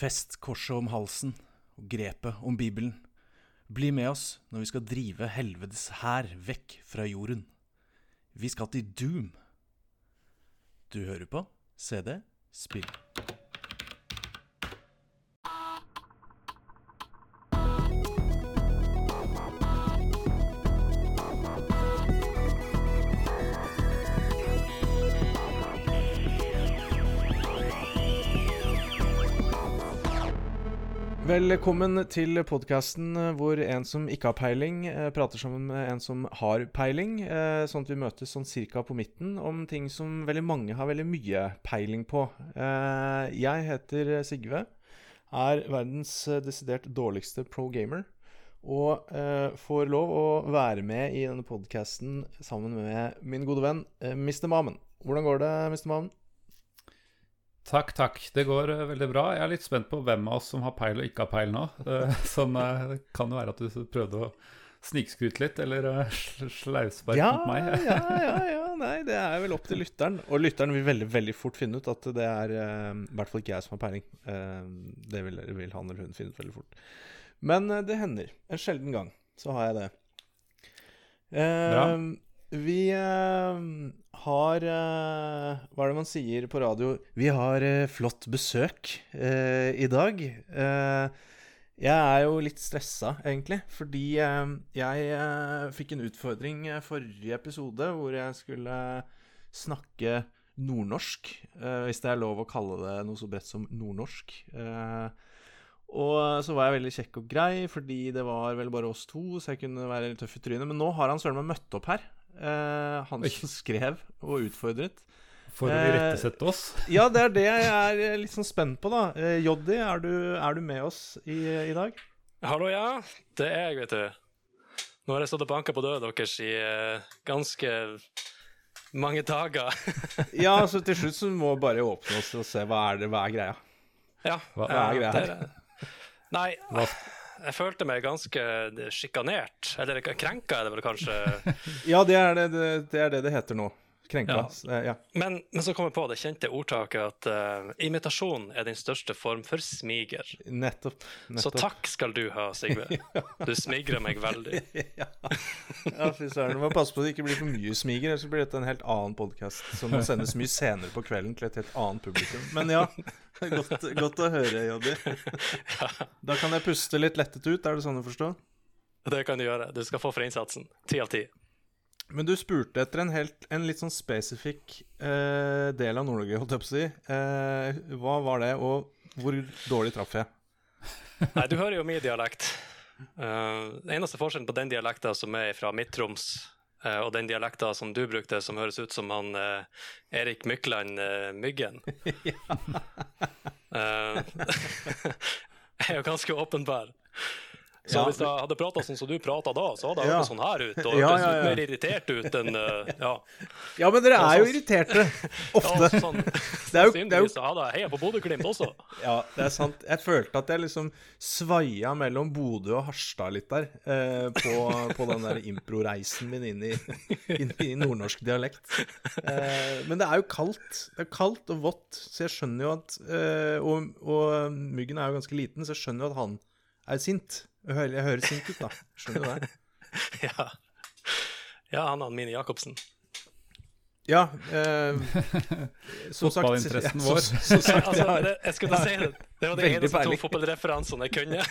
Fest korset om halsen og grepet om Bibelen. Bli med oss når vi skal drive helvetes hær vekk fra jorden. Vi skal til Doom. Du hører på CD Spill. Velkommen til podkasten hvor en som ikke har peiling, eh, prater sammen med en som har peiling. eh, Sånn at vi møtes sånn cirka på midten om ting som veldig mange har veldig mye peiling på. Eh, Jeg heter Sigve, er verdens eh, desidert dårligste pro gamer. Og eh, får lov å være med i denne podkasten sammen med min gode venn eh, Mr. Mamen. Hvordan går det, Mr. Mamen? Takk, takk. Det går uh, veldig bra. Jeg er litt spent på hvem av oss som har peil og ikke har peil nå. Uh, sånn, uh, det kan jo være at du prøvde å snikskryte litt, eller eh, sl- Ja, mot meg. ja, ja, ja. Nei, det er vel opp til lytteren. Og lytteren vil veldig veldig fort finne ut at det er i hvert fall ikke jeg som har peiling. Det vil, vil han eller hun finne ut veldig fort. Men det hender. En sjelden gang så har jeg det. Uh, Bra. Vi eh, har eh, Hva er det man sier på radio? Vi har eh, flott besøk i dag. Jeg er jo litt stressa, egentlig, fordi jeg fikk en utfordring forrige episode hvor jeg skulle snakke nordnorsk, hvis det er lov å kalle det noe så bredt som nordnorsk. Og så var jeg veldig kjekk og grei, fordi det var vel bare oss to, så jeg kunne være litt tøff i trynet. Men nå har han søren meg møtt opp her. Eh, han som skrev og utfordret. For å Eh, irettesette oss. Ja, det er det jeg er eh, litt sånn spent på, da. Eh, Joddi, er du, er du med oss i, i dag? Hallo, ja. Det er jeg, vet du. Nå har jeg stått og banka på døra deres i eh, ganske mange dager. Ja, så til slutt så må vi bare åpne oss og se hva er, det, hva er greia. ja. Hva er eh, greia her? Nei, jeg følte meg ganske sjikanert. Eller krenka, er det vel kanskje. Ja, det er det det, er det, det heter nå. Krenka. Ja. Eh, Ja. Men, men så kom jeg på det kjente ordtaket at uh, imitasjon er din største form for smiger. Nettopp. Så takk skal du ha, Sigve. Du smigrer meg veldig. ja, fy søren. Du må passe på at det ikke blir for mye smiger, ellers så blir dette en helt annen podkast som må sendes mye senere på kvelden til et helt annet publikum. Men ja, godt, godt å høre, Joddi. Da kan jeg puste litt lettet ut, er det sånn å forstå? Det kan du gjøre. Du skal få for innsatsen. Ti av ti. Men du spurte etter en, helt, en litt sånn spesifikk eh, del av Nord-Norge, holdt jeg på å si. Eh, hva var det, og hvor dårlig traff jeg? Nei, du hører jo min dialekt. Uh, den eneste forskjellen på den dialekta som er fra Midt-Troms, uh, og den dialekta som du brukte, som høres ut som han uh, Erik Mykland Myggen, er jo ganske åpenbar. Så Ja. hvis jeg hadde prata sånn som du prata da, så hadde jeg Ja. hørt sånn her ut. Og Ja, ja, ja. mer irritert ut enn eh, Ja. Ja, men dere er jo irriterte. irriterte. ja Ofte. sånn, Det er jo- det er jo- hadde jeg heia på Bodø-Glimt også. Ja, det er sant. Jeg følte at jeg liksom svaia mellom Bodø og Harstad litt der. Eh, på, på den der improreisen min inn i, inn i nordnorsk dialekt. Eh, men det er jo kaldt. Det er kaldt og vått, så jeg skjønner jo at eh, og, og Myggen er jo ganske liten, så jeg skjønner jo at han er sint. Jeg hører, jeg hører sint ut, da. Skjønner du det? Ja, ja han og Mini Jacobsen. Ja. Eh, som sagt Fotballinteressen vår. Som, som sagt, Altså, har, det, jeg skulle si det. Det var de Veldig eneste to fotballreferansene jeg kunne.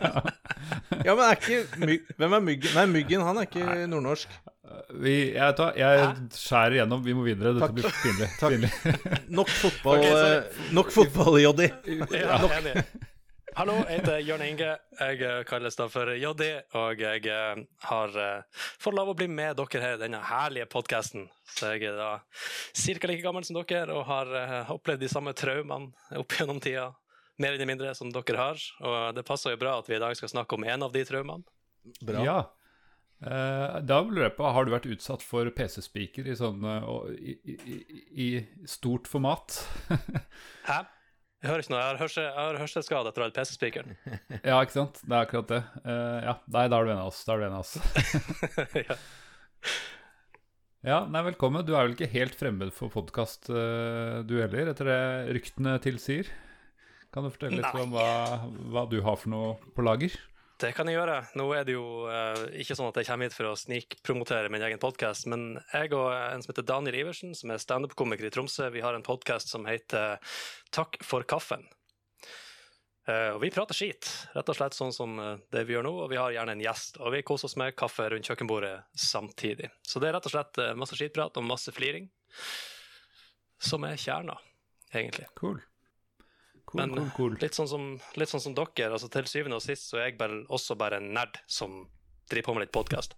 ja, men er ikke Myg, Hvem er Myggen? Nei, Myggen han er ikke nordnorsk. Vi, jeg, vet hva, jeg skjærer igjennom. Vi må videre. Dette Takk. blir pinlig. Takk Nok fotball, okay, eh, nok fotball Joddi. Ja, enig. Hallo, jeg heter Jørn Inge. Jeg eh, kalles da for JD, og jeg eh, har eh, fått lov å bli med dere her i denne herlige podkasten. Så jeg er da ca. like gammel som dere og har opplevd de samme traumene opp gjennom tida. Mer eller mindre som dere har. Og det passer jo bra at vi i dag skal snakke om en av de traumene. Bra. Ja. Eh, da lurer jeg på, Har du vært utsatt for PC-spiker i, sånn, i, i, i stort format? Hæ? Jeg hører ikke noe. Jeg har, hørsel, jeg har hørselsskade etter å ha hatt PC-spikeren. ja, ikke sant? Det er akkurat det. Uh, ja, Nei, da er du en av oss. Da er du en av oss. ja. Ja, nei, velkommen. Du er vel ikke helt fremmed for podkast, du heller, etter det ryktene tilsier? Kan du fortelle litt Nei. om hva, hva du har for noe på lager? Det kan jeg gjøre. Nå er det jo uh, ikke sånn at jeg kommer hit for å snikpromotere min egen podkast, men jeg og en som heter Daniel Iversen, som er standup-komiker i Tromsø, vi har en podkast som heter Takk for kaffen. Uh, og vi prater skit, rett og slett sånn som eh, det vi gjør nå, og vi har gjerne en gjest. Og vi koser oss med kaffe rundt kjøkkenbordet samtidig. Så det er rett og slett masse skitprat og masse fliring, som er kjerna, egentlig. Cool. Cool, Men cool, cool. litt sånn, som, litt sånn som dere, altså til syvende og sist så er jeg bare, også bare en nerd som driver på med litt podkast.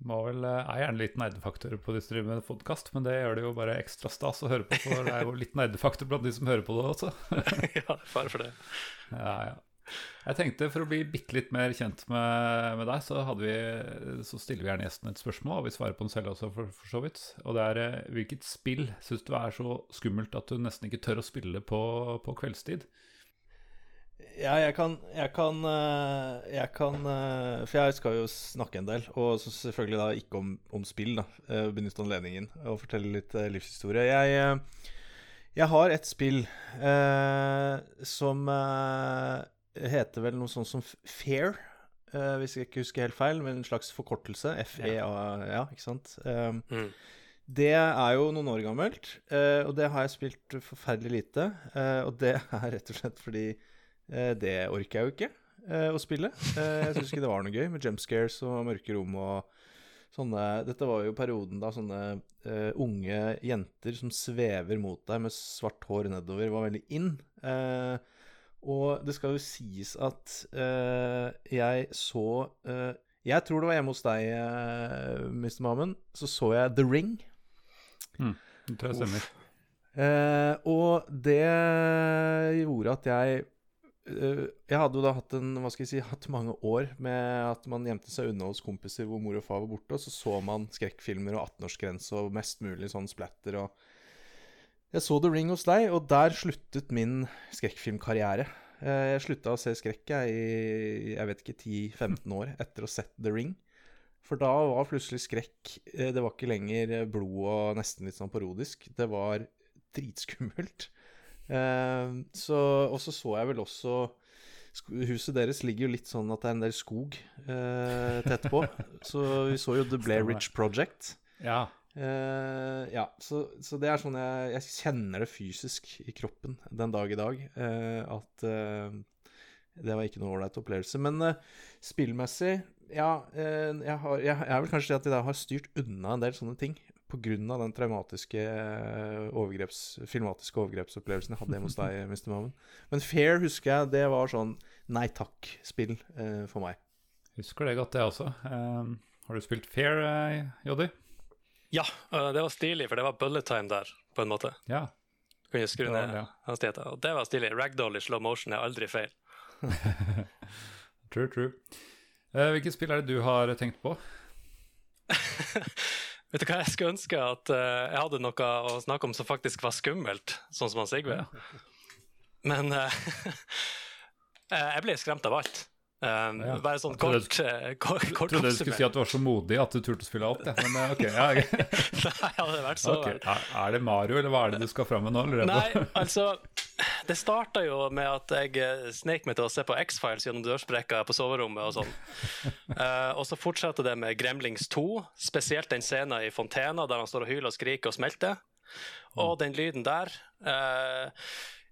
Vel, eh, er gjerne litt nerdefaktor på de som driver med podkast, men det gjør det jo bare ekstra stas å høre på, for det er jo litt nerdefaktor blant de som hører på det også. ja, fare for det. Ja, ja. Jeg tenkte For å bli bitte litt mer kjent med, med deg, så, vi, så stiller vi gjerne gjesten et spørsmål, og vi svarer på den selv også, for, for så vidt. Og det er eh, hvilket spill syns du er så skummelt at du nesten ikke tør å spille på, på kveldstid? Ja, jeg kan, jeg kan, eh, jeg kan eh, For jeg skal jo snakke en del, og selvfølgelig da ikke om, om spill. da Benytte anledningen og fortelle litt livshistorie. Jeg, jeg har et spill eh, som eh, heter vel noe sånt som Fair, uh, hvis jeg ikke husker helt feil, men en slags forkortelse. FEA, ja, ikke sant? Um, Mm. det er jo noen år gammelt, eh, og det har jeg spilt forferdelig lite. eh, og det er rett og slett fordi eh, det orker jeg jo ikke eh, å spille. Eh, jeg syns ikke det var noe gøy med jumpscares og mørke rom og sånne Dette var jo perioden da sånne uh, unge jenter som svever mot deg med svart hår nedover, var veldig in. Eh, og det skal jo sies at uh, jeg så uh, Jeg tror det var hjemme hos deg, uh, Mr. Mammen. Så så jeg The Ring. Det tror jeg stemmer. Eh, og det gjorde at jeg eh, Jeg hadde jo da hatt en Hva skal jeg si Hatt mange år med at man gjemte seg unna hos kompiser hvor mor og far var borte, og så så man skrekkfilmer og 18-årsgrense og mest mulig sånn splatter og Jeg så The Ring hos deg, og der sluttet min skrekkfilmkarriere. Eh, jeg slutta å se skrekk i jeg vet ikke 10-15 år etter å ha sett The Ring. For da var plutselig skrekk eh, Det var ikke lenger blod og nesten litt sånn parodisk. Det var dritskummelt. Eh, så, og så så jeg vel også Huset deres ligger jo litt sånn at det er en del skog eh, tett på. så vi så jo The Blair. Ridge Project. Ja. Eh, ja, så, så det er sånn jeg, jeg kjenner det fysisk i kroppen den dag i dag. Uh, at uh, det var ikke noe ålreit opplevelse. Men spillmessig Ja, jeg, har, jeg, jeg er vel kanskje det at jeg har styrt unna en del sånne ting. Pga. den traumatiske overgreps, filmatiske overgrepsopplevelsen jeg hadde hjemme hos deg, Mr. Mammen. Men Fair husker jeg, det var sånn nei takk-spill for meg. Husker det godt, det også. Har du spilt Fair, Joddy? Ja, øh, det var stilig, for det var bullet time der, på en måte. Ja. Kunne skru ned ja. hastigheten. Og det var stilig. Ragdoll i slow motion er aldri feil. True, true. Uh, hvilket spill er det du har tenkt på? Vet du hva, jeg skulle ønske at uh, jeg hadde noe å snakke om som faktisk var skummelt, sånn som han Sigve. Men uh, eh, jeg ble skremt av alt. Um, Ja. Bare sånn Jeg trodde- kort, eh, kort, Jeg trodde du skulle si at du var så modig at du turte å spille alt. Ja. Men eh, ok, ja. Nei, hadde det vært så okay. Er, er det Mario, eller hva er det du skal fram med nå? Allerede? Nei, altså Det starta jo med at jeg eh, snek meg til å se på X-Files gjennom dørsprekka på soverommet og sånn. uh, og så fortsatte det med Gremlings 2, spesielt den scenen i fontena der han står og hyler og skriker og smelter. Og den lyden der. Uh,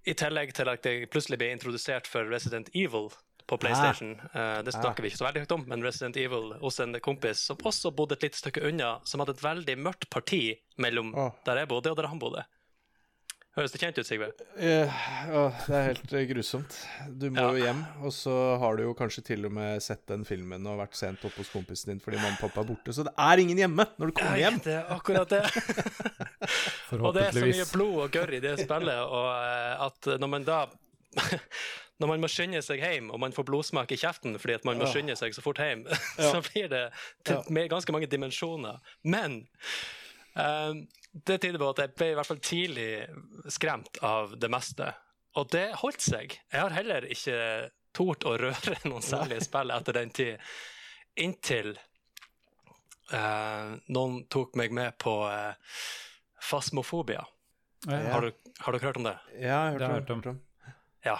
I tillegg til at jeg plutselig ble introdusert for Resident Evil på PlayStation. Eh, det snakker vi ikke så veldig høyt om, men Resident Evil hos en kompis som også bodde et lite stykke unna, som hadde et veldig mørkt parti mellom oh. der jeg bodde og der han bodde. Høres det kjent ut, Sigve? Uh, uh, det er helt eh, grusomt. Du må Ja. jo hjem, og så har du jo kanskje til og med sett den filmen og vært sent oppe hos kompisen din fordi mamma og pappa er borte. Så det er ingen hjemme når du kommer hjem. Det er akkurat det. og det er så mye blod og gørr i det spillet, og at når man da Når man må skynde seg hjem, og man får blodsmak i kjeften fordi at man må Ja. skynde seg så fort hjem, Ja. så blir det til Ja. med ganske mange dimensjoner. Men um, det tyder på at jeg ble i hvert fall tidlig skremt av det meste. Og det holdt seg. Jeg har heller ikke tort å røre noen særlige spill etter den tid, inntil uh, noen tok meg med på uh, Fasmofobia. Ja. Har, du, har dere hørt om det? Ja, jeg har hørt om. om. Ja.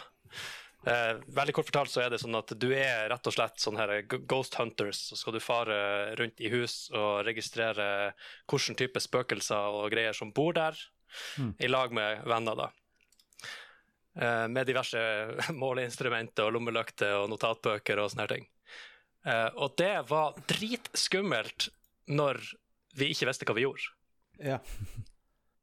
Eh, veldig kort fortalt så er det sånn at du er rett og slett sånn her ghost hunters. Så skal du fare rundt i hus og registrere hvilken type spøkelser og greier som bor der, Mm. i lag med venner, da. Eh, med diverse måleinstrumenter og lommelykter og notatbøker og sånne ting. Eh, og det var dritskummelt når vi ikke visste hva vi gjorde. Ja.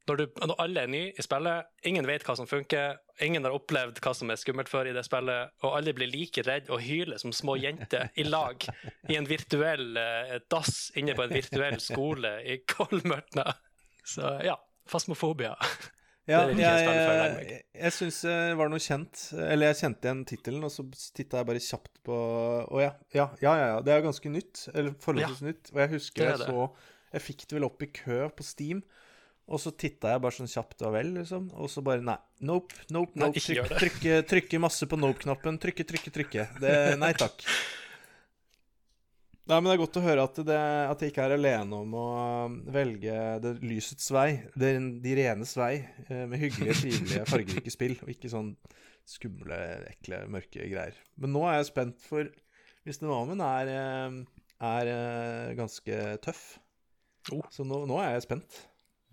Når, du, når alle er nye i spillet, ingen vet hva som funker, ingen har opplevd hva som er skummelt før i det spillet, og alle blir like redd og hyler som små jenter i lag i en virtuell eh, dass inne på en virtuell skole i Kolmørtna. Så ja, fasmofobia. Ja, jeg, jeg jeg syns det var noe kjent. Eller jeg kjente igjen tittelen, og så titta jeg bare kjapt på Å ja, ja, ja, ja, ja. Det er ganske nytt. Eller forholdsvis nytt. Og jeg husker er jeg så Jeg fikk det vel opp i kø på Steam. Og så titta jeg bare sånn kjapt og vel, liksom. Og så bare nei. Nope, nope, nope. ikke Trykk, gjør det. trykke, trykke masse på nope-knappen. Trykke, trykke, trykke. Det, nei takk. Nei, men det er godt å høre at, det, at jeg ikke er alene om å velge det lysets vei, det, de renes vei, eh, med hyggelige, trivelige, fargerike spill, og ikke sånn skumle, ekle, mørke greier. Men nå er jeg spent, for hvis Dynamon er, eh, er eh, ganske tøff, Oh. så nå, nå er jeg spent.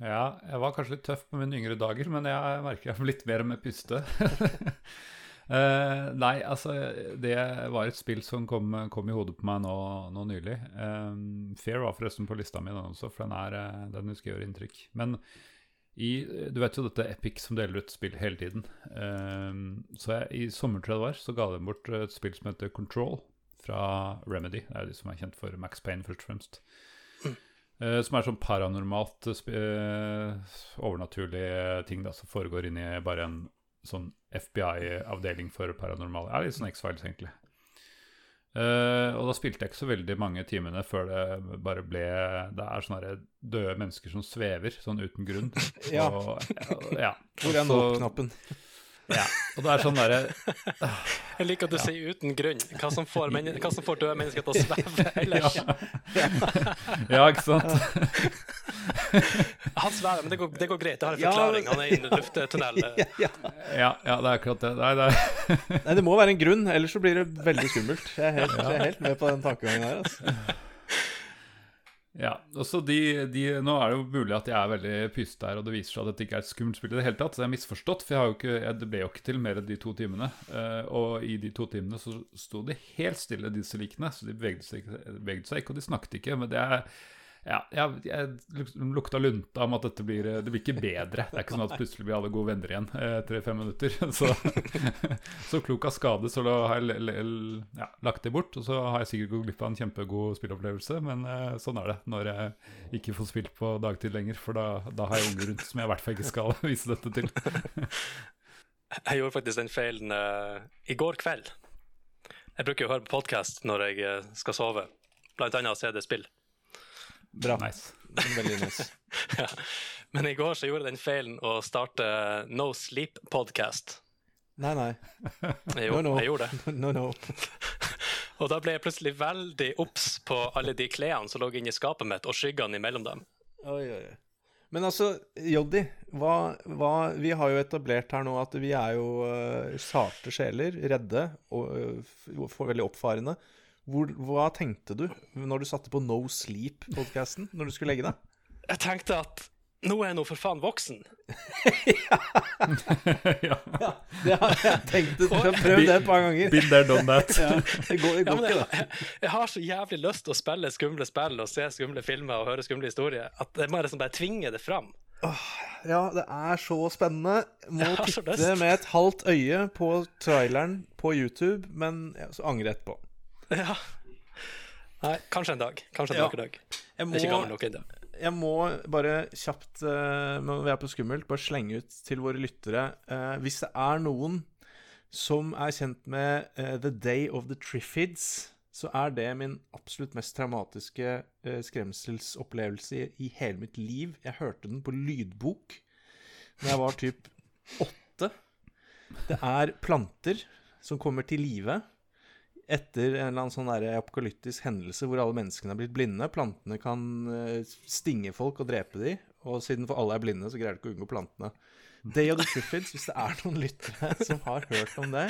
Ja, jeg var kanskje litt tøff på mine yngre dager, men jeg merker jeg har blitt mer med puste. uh, nei, altså Det var et spill som kom, kom i hodet på meg nå, nå nylig. Um, Fair var forresten på lista mi, den også, for den, er, eh, den husker jeg gjør inntrykk. Men i, du vet jo dette Epic som deler ut spill hele tiden. Um, så jeg, i sommer, tror jeg det var, så ga de bort et spill som heter Control fra Remedy. Det er jo de som er kjent for Max Payne, først og fremst. Eh, som er sånn paranormalt eh, eh, overnaturlige ting da, som foregår inni bare en sånn FBI-avdeling for paranormale. Det er litt sånn X-Files, egentlig. Uh, og da spilte jeg ikke så veldig mange timene før det bare ble Det er sånne døde mennesker som svever, sånn uten grunn. Ja. Og, ja. Hvor er nå-knappen? Ja. Og det er sånn derre Jeg liker at du sier uten grunn. Hva som får, men, hva som får døde mennesker til å sveve ellers. Ja, ikke sant? Han svever, men det går, det går greit. Det har en forklaring. Han er i en. Ja, ja. Ja, ja, det er akkurat det. Nei, det er Nei, det må være en grunn, ellers så blir det veldig skummelt. Jeg er helt, jeg er helt med på den tankegangen her. Altså. Ja, og så de, de, Nå er det jo mulig at jeg er veldig pyste her, og det viser seg at dette ikke er et skummelt spill i det hele tatt. Så jeg er misforstått, for jeg har jo ikke, jeg, det ble jo ikke til mer enn de to timene. Uh, og i de to timene så sto de helt stille, disse likene. Så de bevegde seg, bevegde seg ikke, og de snakket ikke. Men det er ja, jeg, jeg luk- lukta lunta om at dette blir Det blir ikke bedre. Det er ikke sånn at plutselig blir alle gode venner igjen eh, etter fem minutter. Så, så klok av skade, så da har jeg ja, lagt det bort. Og så har jeg sikkert gått glipp av en kjempegod spillopplevelse, men eh, sånn er det når jeg ikke får spilt på dagtid lenger. For da, da har jeg unger rundt som jeg i hvert fall ikke skal vise dette til. Jeg gjorde faktisk den feilen uh, i går kveld. Jeg bruker å høre på podkast når jeg eh, skal sove, bl.a. CD-spill. Bra. Nice. Veldig nice. Ja. Men i går så gjorde jeg den feilen å starte No Sleep Podcast. Nei, nei. Jeg, No, gjorde- no. jeg gjorde det. No, no. Og da ble jeg plutselig veldig obs på alle de klærne som lå inni skapet mitt, og skyggene imellom dem. Oi, oi, oi. Men altså, Joddi, hva, hva Vi har jo etablert her nå at vi er jo uh, sarte sjeler, redde og uh, f- veldig oppfarende. Hvor, hva tenkte du når du satte på No Sleep-podkasten når du skulle legge deg? Jeg tenkte at nå er jeg nå for faen voksen. ja. Ja, det har jeg tenkt. Du har prøvd det et par ganger. Been there, done that. Ja, det går, det Ja, går men ikke, jeg, jeg, har så jævlig lyst til å spille skumle spill og se skumle filmer og høre skumle historier at jeg må liksom bare tvinge det fram. Ja, det er så spennende. Må titte med et halvt øye på traileren på YouTube, men ja, så angre etterpå. Ja. Nei, kanskje en dag. Kanskje en Ja. dag. Jeg må, ikke gammel nok ennå. jeg må bare kjapt, uh, når vi er på skummelt, bare slenge ut til våre lyttere uh, Hvis det er noen som er kjent med uh, The Day of the Triffids, så er det min absolutt mest traumatiske uh, skremselsopplevelse i, i hele mitt liv. Jeg hørte den på lydbok da jeg var typ åtte. Det er planter som kommer til live etter en eller annen sånn apokalyptisk hendelse hvor alle menneskene er blitt blinde. Plantene kan eh, stinge folk og drepe dem, og siden for alle er blinde, så greier de ikke å unngå plantene. Day of the Triffids, hvis det er noen lyttere som har hørt om det,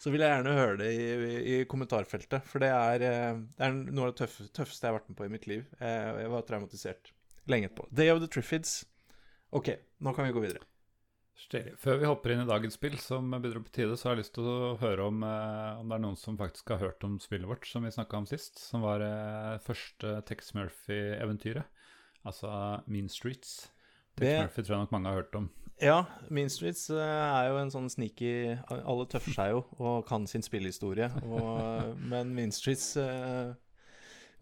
så vil jeg gjerne høre det i, i kommentarfeltet. For det er, eh, det er noe av det tøff, tøffeste jeg har vært med på i mitt liv. Jeg, jeg var traumatisert lenge etterpå. Day of the Triffids. OK, nå kan vi gå videre. Stilig. Før vi hopper inn i dagens spill, som begynner på tide, så har jeg lyst til å høre om, eh, om det er noen som faktisk har hørt om spillet vårt som vi snakka om sist, som var eh, første Tex Murphy-eventyret. Altså Mean Streets. Tex Det- Murphy tror jeg nok mange har hørt om. Ja, Mean Streets eh, er jo en sånn sneaky Alle tøffer seg jo og kan sin spillehistorie, og, men Mean Streets eh,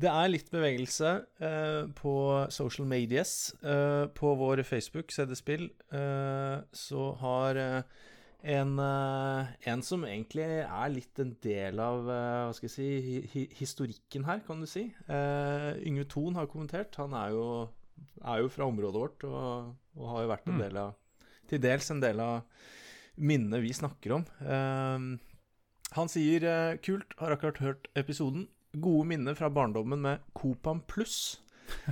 Det er litt bevegelse eh, på social medias. Eh, på vår Facebook, CD-spill, eh, så har eh, en, eh, en som egentlig er litt en del av eh, hva skal jeg si, hi hi historikken her, kan du si. Yngve Thon har kommentert. Han er jo, er jo fra området vårt og, og har jo vært en Mm. del av til dels en del av minnene vi snakker om. Han sier kult, har akkurat hørt episoden. Gode minner fra barndommen med Copan pluss.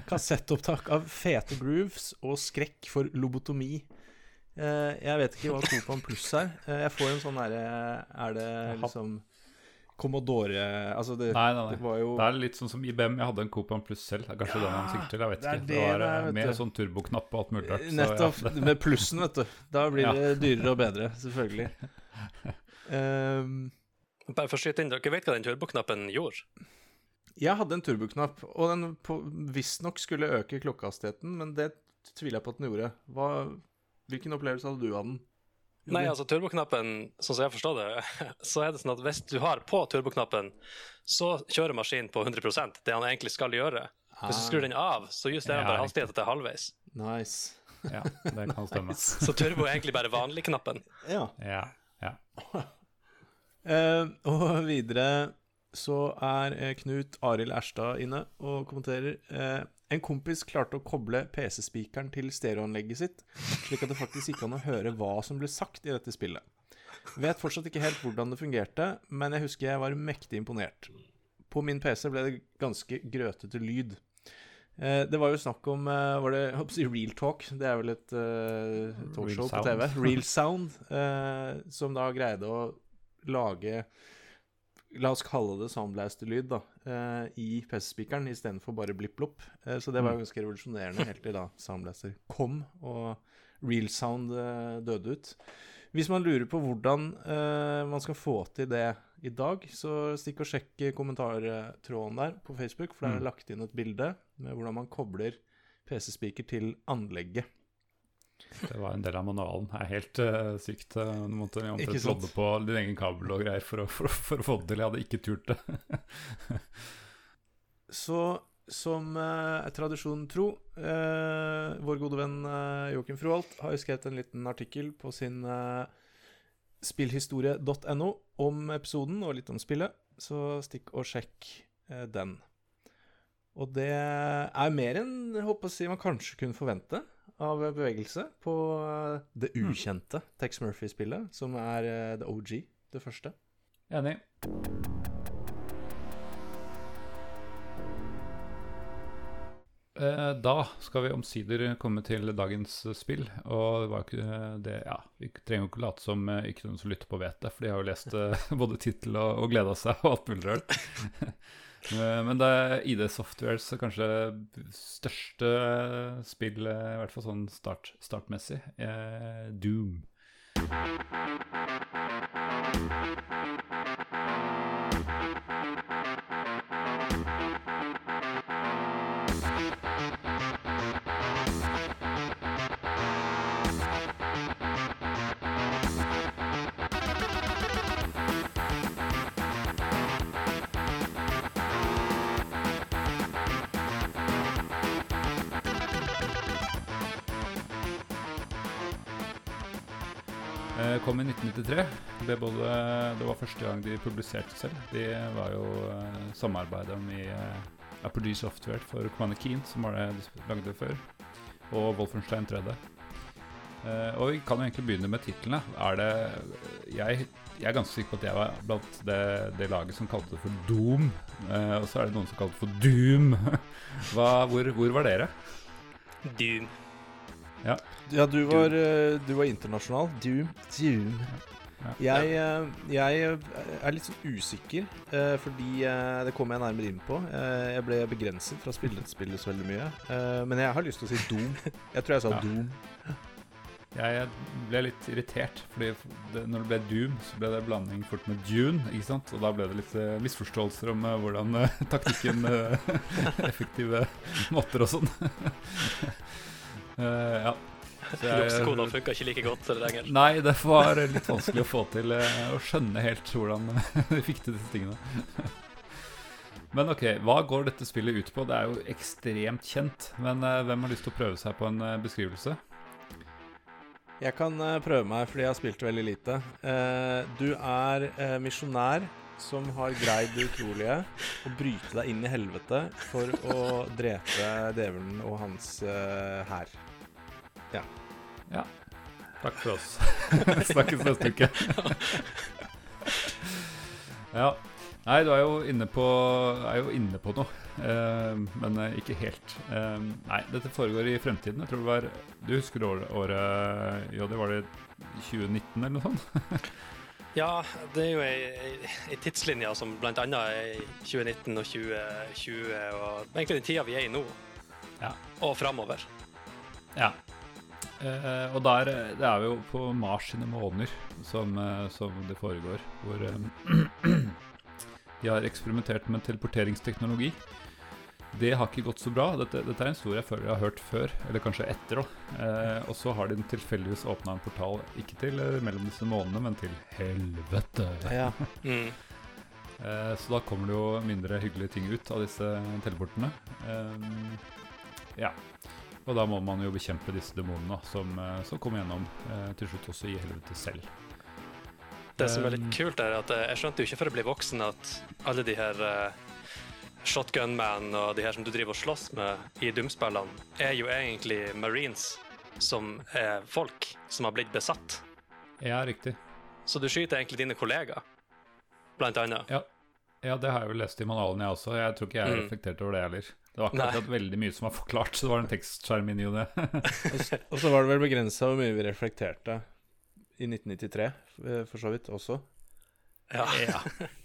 Kassettopptak av fete grooves og skrekk for lobotomi. Eh, jeg vet ikke hva Copan pluss er. Eh, jeg får en sånn derre Er det liksom Commodore Altså, det, Nei, nei, det nei. var jo Det er litt sånn som IBM. Jeg hadde en Copan Pluss selv. Det er kanskje Ja, den han sikter til. Jeg vet det ikke. det Det var det eh, med sånn turboknapp og alt mulig rart. så Nettopp. ja, Med plussen, vet du. Da blir det dyrere og bedre, selvfølgelig. Ehm, Bare for å skyte inn, dere vet hva den turboknappen gjorde? jeg hadde en turboknapp, og den på- visstnok skulle øke klokkehastigheten, men det tviler jeg på at den gjorde. Hva, hvilken opplevelse hadde du av den? Nei, altså turboknappen, sånn som jeg forstår det, så er det sånn at hvis du har på turboknappen, så kjører maskinen på 100% det han egentlig skal gjøre. Hvis du skrur den av, så justerer han bare hastigheten til halvveis. Nice. ja, det kan stemme. Så turbo er egentlig bare vanlig-knappen. Ja. Ja, ja. Eh, og videre så er eh, Knut Arild Erstad inne og kommenterer. Eh, en kompis klarte å koble PC-spikeren til stereoanlegget sitt, slik at det faktisk gikk an å høre hva som ble sagt i dette spillet. Vet fortsatt ikke helt hvordan det fungerte, men jeg husker jeg var mektig imponert. På min PC ble det ganske grøtete lyd. Det var jo snakk om Var det jeg si Real Talk? Det er vel et uh, talkshow på TV. Real Sound. Uh, som da greide å lage La oss kalle det soundblaster-lyd da, eh, i PC-spikeren istedenfor bare blipp-blopp. Eh, så det var jo ganske revolusjonerende helt til da Soundblaster kom og Real Sound eh, døde ut. Hvis man lurer på hvordan uh, man skal få til det i dag, så stikk og sjekk kommentartråden der på Facebook, for der er Mm. lagt inn et bilde med hvordan man kobler PC-spiker til anlegget. Det var en del av manualen. Det er helt uh, sykt. eh, Du måtte omtrent lodde på din egen kabel og greier for å, for, for å få det til. Jeg hadde ikke turt det. Så som eh, tradisjonen tro, eh, vår gode venn eh, Joakim Froholt har jo skrevet en liten artikkel på sin eh, spillhistorie.no om episoden og litt om spillet, så stikk og sjekk den. Og det er mer enn jeg håper si man kanskje kunne forvente av bevegelse på eh, det ukjente Tex Murphy-spillet, som er eh, the OG, det første. Enig. Eh, Da skal vi omsider komme til dagens spill. Og det var ikke det Ja, vi trenger jo ikke late som ikke noen som lytter på vet det, for de har jo lest både tittel og, og gleda seg og alt mulig rart. Eh, Men det er ID Softwares kanskje største spill, eh, i hvert fall sånn start, startmessig, eh, Doom. Kom i 1993. Det, både, det var første gang de publiserte selv. De var jo eh, samarbeidet med eh, Apogee Software for Commander Keen, som var det de lagde før, og Wolfenstein 3D. Eh, og vi kan jo egentlig begynne med titlene. Er det jeg, jeg er ganske sikker på at jeg var blant det, det laget som kalte det for Doom. Og så er det noen som kalte det for Doom. Hva, hvor, hvor var dere? Doom. Ja. Ja, du var, eh, du var internasjonal. Doom. Doom. Ja. Jeg, eh, jeg er litt sånn usikker, eh, fordi eh, det kommer jeg nærmere inn på. Eh, Jeg ble begrenset fra å spille spillet så veldig mye. Eh, Men jeg har lyst til å si Doom. Jeg tror jeg sa Ja. Doom. Jeg ble litt irritert, fordi det, når det ble Doom, så ble det blanding fort med Dune, ikke sant? Og da ble det litt eh, misforståelser om eh, hvordan eh, taktikken eh, Effektive måter og sånn. Eh, ja. Så jeg- funka ikke like godt lenger. Nei, det var litt vanskelig å få til eh, å skjønne helt hvordan vi fikk til disse tingene. Men ok, hva går dette spillet ut på? Det er jo ekstremt kjent. Men eh, hvem har lyst til å prøve seg på en beskrivelse? Jeg kan prøve meg fordi jeg har spilt veldig lite. Eh, du er misjonær som har greid det utrolige å bryte deg inn i helvete for å drepe djevelen og hans hær. hær. Ja. Takk for oss. Snakkes neste uke. ja. Nei, du er jo inne på, er jo inne på noe, eh, men eh, ikke helt. Eh, nei, dette foregår i fremtiden. Jeg tror det var Du husker året, året Ja, det var det 2019 eller noe sånt? Ja, det er jo ei, ei tidslinje som bl.a. er i 2019 og 2020, og egentlig den tida vi er i nå, Ja. og framover. Ja. Eh, og der, eh, det er jo på Mars sine måneder som, eh, som det foregår, hvor eh, de har eksperimentert med teleporteringsteknologi. Det har ikke gått så bra. Dette, dette er en historie jeg føler jeg har hørt før, eller kanskje etter. Eh, og så har de tilfeldigvis åpna en portal, ikke til eh, mellom disse månedene, men til helvete. Ja. Mm. Eh, så da kommer det jo mindre hyggelige ting ut av disse teleportene. Eh, ja. Og da må man jo bekjempe disse demonene som, eh, som kommer gjennom eh, til slutt også i helvete selv. Det som er litt kult, er at eh, jeg skjønte jo ikke før jeg ble voksen at alle de her shotgunman og de her som du driver og slåss med i Doom-spillene, er jo egentlig marines som er folk som har blitt besatt. Ja, riktig. Så du skyter egentlig dine kollegaer, blant annet. Ja. Ja, det har jeg jo lest i manualen, jeg også. Jeg tror ikke jeg har Mm. reflektert over det heller. Det var ikke veldig mye som var forklart, så det var en tekstskjerm inni jo det. Og, så var det vel begrensa hvor mye vi reflekterte i 1993, eh, for så vidt også. Ja.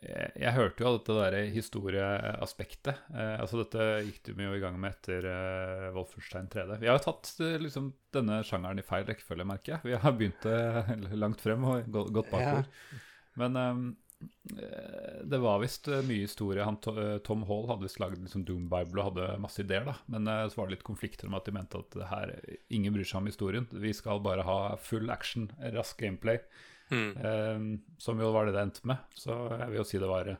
jeg, jeg hørte jo av dette der historieaspektet. Eh, altså Dette gikk du jo i gang med etter eh, Wolfenstein 3D. Vi har jo tatt eh, liksom, denne sjangeren i feil rekkefølge, merker jeg. Vi har begynt eh, langt frem og gått bakover. Men ehm, eh, det var visst eh, mye historie. Han, eh, Tom Hall hadde visst lagd liksom Doom Bible og hadde masse ideer, da. Men eh, så var det litt konflikter om at de mente at det her, ingen bryr seg om historien. Vi skal bare ha full action, rask gameplay. Mm. Ehm, som jo var det det endte med. Så jeg vil jo si det var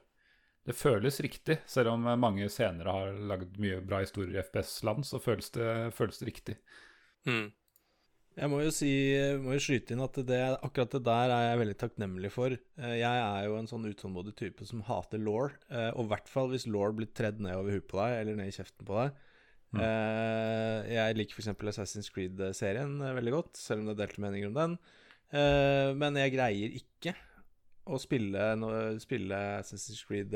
Det føles riktig, selv om mange senere har lagd mye bra historier i FPS-land, så føles det, føles det riktig. Mm. Jeg må jo si, må jo skyte inn at det, akkurat det der er jeg veldig takknemlig for. Eh, Jeg er jo en sånn utålmodig type som hater law, eh, og i hvert fall hvis law blir tredd ned over huet på deg, eller ned i kjeften på deg. Mm. Eh, Jeg liker f.eks. Assassin's Creed-serien veldig godt, selv om det er delte meninger om den. Men jeg greier ikke å spille, spille Assassin's Creed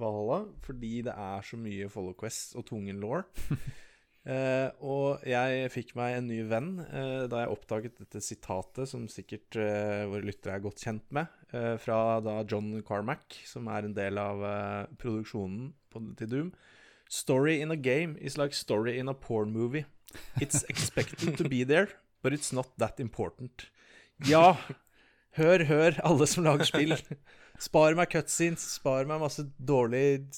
Valhalla, fordi det er så mye Follow Quest og tungen law. Eh, og jeg fikk meg en ny venn eh, da jeg oppdaget dette sitatet, som sikkert eh, våre lyttere er godt kjent med, eh, fra da John Carmack, som er en del av produksjonen på, til Doom. Story in a game is like story in a porn movie. It's expected to be there, but it's not that important. Ja, hør, hør, alle som lager spill. Spar meg cutscenes, spar meg masse dårlig,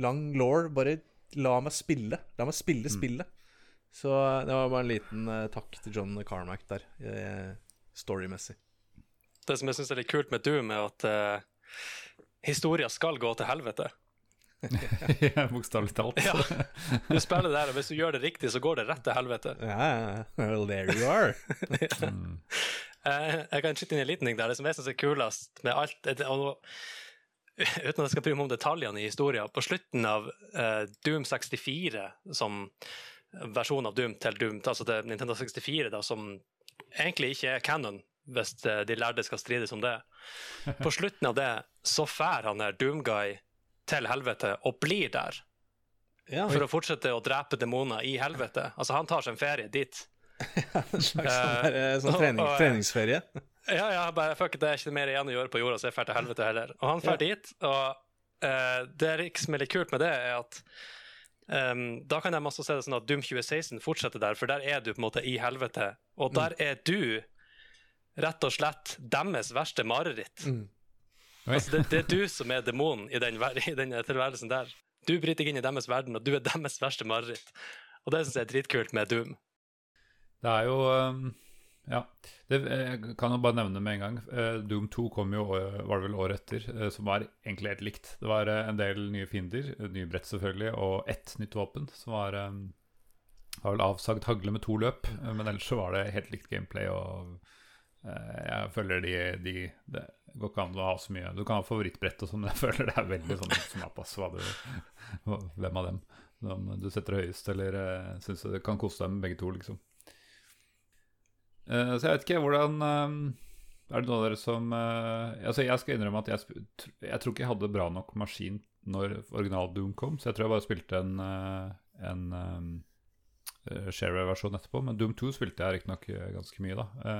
lang law. Bare la meg spille. La meg spille spillet. Så det var bare en liten uh, takk til John Carmack der, uh, storymessig. Det som jeg syns er litt kult med Doom, er at uh, historia skal gå til helvete. Ja, Bokstavelig talt. Ja. Du spiller der, og hvis du gjør det riktig, så går det rett til helvete. Ja, ja, well, there you are. Mm. Eh, jeg kan skyte inn en liten ting der. Det som jeg syns er kulest med alt det- og, Uten at jeg skal bry meg om detaljene i historien. På slutten av eh, Doom 64, som versjon av Doom til Doom, altså til Nintendo 64, da, som egentlig ikke er canon, hvis eh, de lærde skal strides om det. På slutten av det så fær han der Doomguy til helvete og blir der. Ja, for å fortsette å drepe demoner i helvete. Altså, han tar seg en ferie dit. Ja, en slags sånn, der, eh, sånn trening, og- treningsferie. Ja, ja, bare fuck det er ikke mer igjen å gjøre på jorda, så jeg drar til helvete heller. Og han drar dit, og uh, det er ikke som er litt kult med det, er at um, da kan de også se det sånn at Doom 2016 fortsetter der, for der er du på en måte i helvete. Og der er du rett og slett deres verste mareritt. Mm. Altså, det, det er du som er demonen i den, i den tilværelsen der. Du bryter deg inn i deres verden, og du er deres verste mareritt. Og det syns jeg er dritkult med Doom. Det er jo um, Ja. Det, jeg kan jo bare nevne med en gang. eh, Doom 2 kom jo eh, var det vel året etter, eh, som var egentlig helt likt. Det var eh, en del nye fiender, eh, nye brett selvfølgelig, og ett nytt våpen, som var var vel avsagd hagle med to løp. eh, Men ellers så var det helt likt gameplay, og eh, jeg føler de, de Det går ikke an å ha så mye Du kan ha favorittbrett og sånn, men jeg føler det er veldig sånn smapas hva du Hvem av dem som du setter høyest, eller uh, syns du kan kose deg med begge to, liksom. Eh, så jeg vet ikke hvordan eh, Er det noen av dere som uh, Altså Jeg skal innrømme at jeg, jeg tror ikke jeg hadde bra nok maskin når original Doom kom, så jeg tror jeg bare spilte en, uh, en uh, Shareware-versjon etterpå. Men Doom 2 spilte jeg riktignok ganske mye, da.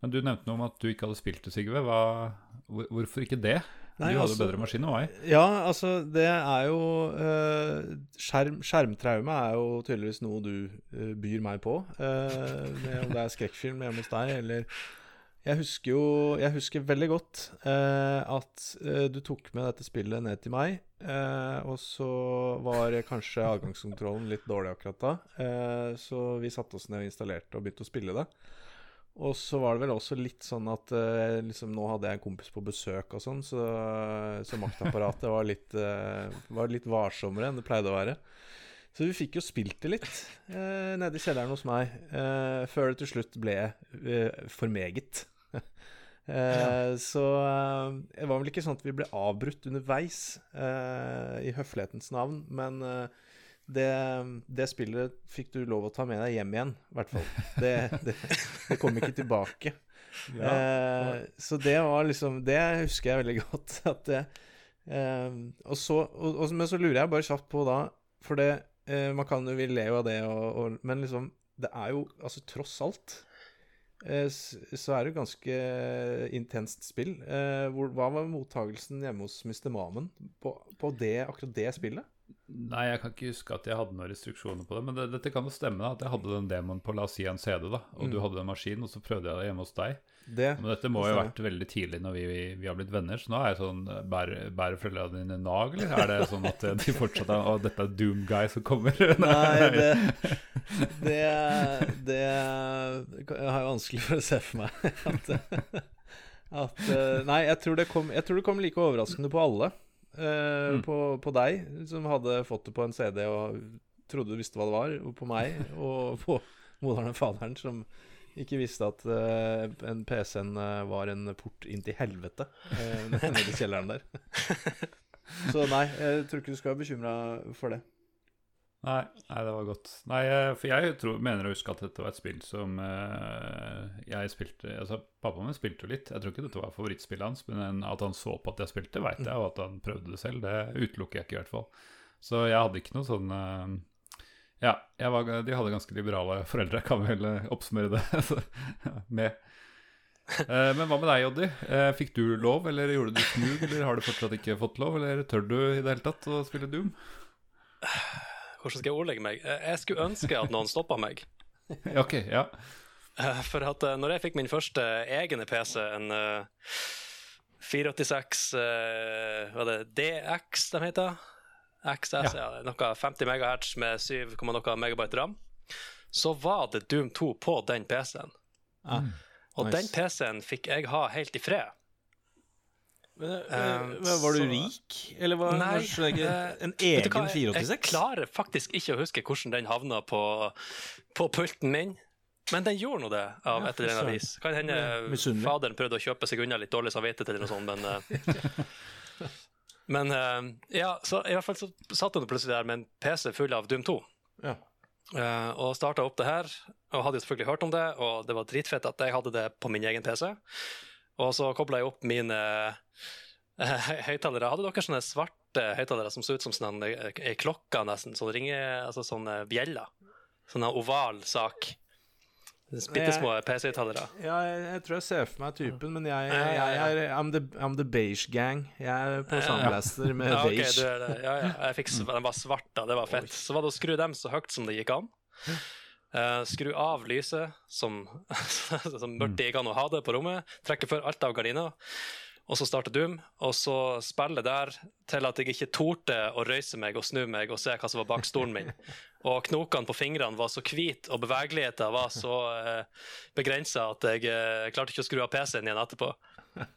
Men du nevnte noe om at du ikke hadde spilt det, Sigve. Hva, hvor, hvorfor ikke det? Nei, du hadde altså- bedre maskin enn meg. Ja, altså, det er jo uh, skjerm, Skjermtraume er jo tydeligvis noe du uh, byr meg på. Uh, med, om det er skrekkfilm hjemme hos deg, eller Jeg husker jo Jeg husker veldig godt at du tok med dette spillet ned til meg, og så var kanskje adgangskontrollen litt dårlig akkurat da, så vi satte oss ned og installerte og begynte å spille det. Og så var det vel også litt sånn at uh, liksom, nå hadde jeg en kompis på besøk og sånn, så, så maktapparatet var litt, uh, var litt varsommere enn det pleide å være. Så vi fikk jo spilt det litt uh, nede i kjelleren hos meg, før det til slutt ble for meget. ja. Så det var vel ikke sånn at vi ble avbrutt underveis i høflighetens navn, men det, det spillet fikk du lov å ta med deg hjem igjen, i hvert fall. Det, det, det kom ikke tilbake. Eh, så det var liksom Det husker jeg veldig godt. At det, eh, og så, og, og, men så lurer jeg bare kjapt på da For det eh, Man kan jo Vi ler jo av det, og, men liksom Det er jo Altså, tross alt eh, så er det jo ganske intenst spill. Eh, hva var mottagelsen hjemme hos Mr. Mamen på, på det, akkurat det spillet? Nei, jeg kan ikke huske at jeg hadde noen restriksjoner på det. Men det, dette kan jo stemme, da. At jeg hadde den demoen på la oss si en CD, da. Og Mm. du hadde den maskinen, og så prøvde jeg det hjemme hos deg. Det Men dette må jo ha vært veldig tidlig når vi, vi, vi har blitt venner. Så nå er jeg sånn Bærer, bærer foreldrene dine nag, eller er det sånn at de fortsatt er Å, dette er Doom Guy som kommer? Nei, det Det, det Jeg har jo vanskelig for å se for meg at, at eh, Nei, jeg tror, det kom, jeg tror det kom like overraskende på alle. Eh, Mm. på, på deg, som hadde fått det på en CD og trodde du visste hva det var, og på meg, og på moderen og faderen, som ikke visste at uh, en PC-en eh, var en port inn til helvete uh, nede i kjelleren der. Så nei, jeg tror ikke du skal være bekymra for det. Nei, nei, det var godt. Nei, eh, for jeg tror, mener å huske at dette var et spill som uh, jeg spilte Altså, pappaen min spilte jo litt. Jeg tror ikke dette var favorittspillet hans, men at han så på at jeg spilte, veit jeg, og at han prøvde det selv, det utelukker jeg ikke, i hvert fall. Så jeg hadde ikke noe sånn uh, Ja, jeg var, de hadde ganske liberale foreldre, kan vi vel oppsummere det med. Eh, men hva med deg, Joddi? Eh, fikk du lov, eller gjorde du smug, eller har du fortsatt ikke fått lov, eller tør du i det hele tatt å spille Doom? Hvordan skal jeg ordlegge meg? Eh, Jeg skulle ønske at noen stoppa meg. ok, ja. Eh, For at eh, når jeg fikk min første egne PC, en eh, 486 eh, Hva er det DX de heter? XS, ja. noe 50 MHz med 7, noe megabyte ram, så var det Doom 2 på den PC-en. Ja. Og Nice. den PC-en fikk jeg ha helt i fred. Men, Eh, var du rik, eller var Nei, var ikke eh, en du hva, egen jeg- Jeg klarer faktisk ikke å huske hvordan den havna på, på pulten min. Men den gjorde nå det, av Ja, et eller annet vis. Kan hende faderen prøvde å kjøpe seg unna litt dårlig samvittighet eller noe sånt, men eh, Men eh, ja, så i hvert fall så satt hun plutselig der med en PC full av Doom 2. Ja. Uh, og starta opp det her, og hadde jo selvfølgelig hørt om det, og det var dritfett at jeg hadde det på min egen PC. Og så kobla jeg opp mine uh, høyttalere. Hadde dere sånne svarte høyttalere som så ut som sånn eh, ei klokke, nesten. Sånn ringe, altså sånn eh, bjeller. Sånn oval sak. Bitte små PC-høyttalere. Ja, jeg, jeg tror jeg ser for meg typen, men jeg, jeg, jeg er I'm the, I'm the beige gang. Jeg er på sandblaster med Ja, okay, beige. du er det. Ja, ja. Jeg fikk, s- Den var svart, da. Det var fett. Så var det å skru dem så høyt som det gikk an. Eh, skru av lyset, som, som mørkt det gikk an å ha det på rommet. Trekke for alt av gardiner. Og så starte Doom, og så spille der til at jeg ikke torde å røyse meg og snu meg og se hva som var bak stolen min. Og knokene på fingrene var så hvite, og bevegeligheten var så eh, begrensa at jeg eh, klarte ikke å skru av PC-en igjen etterpå.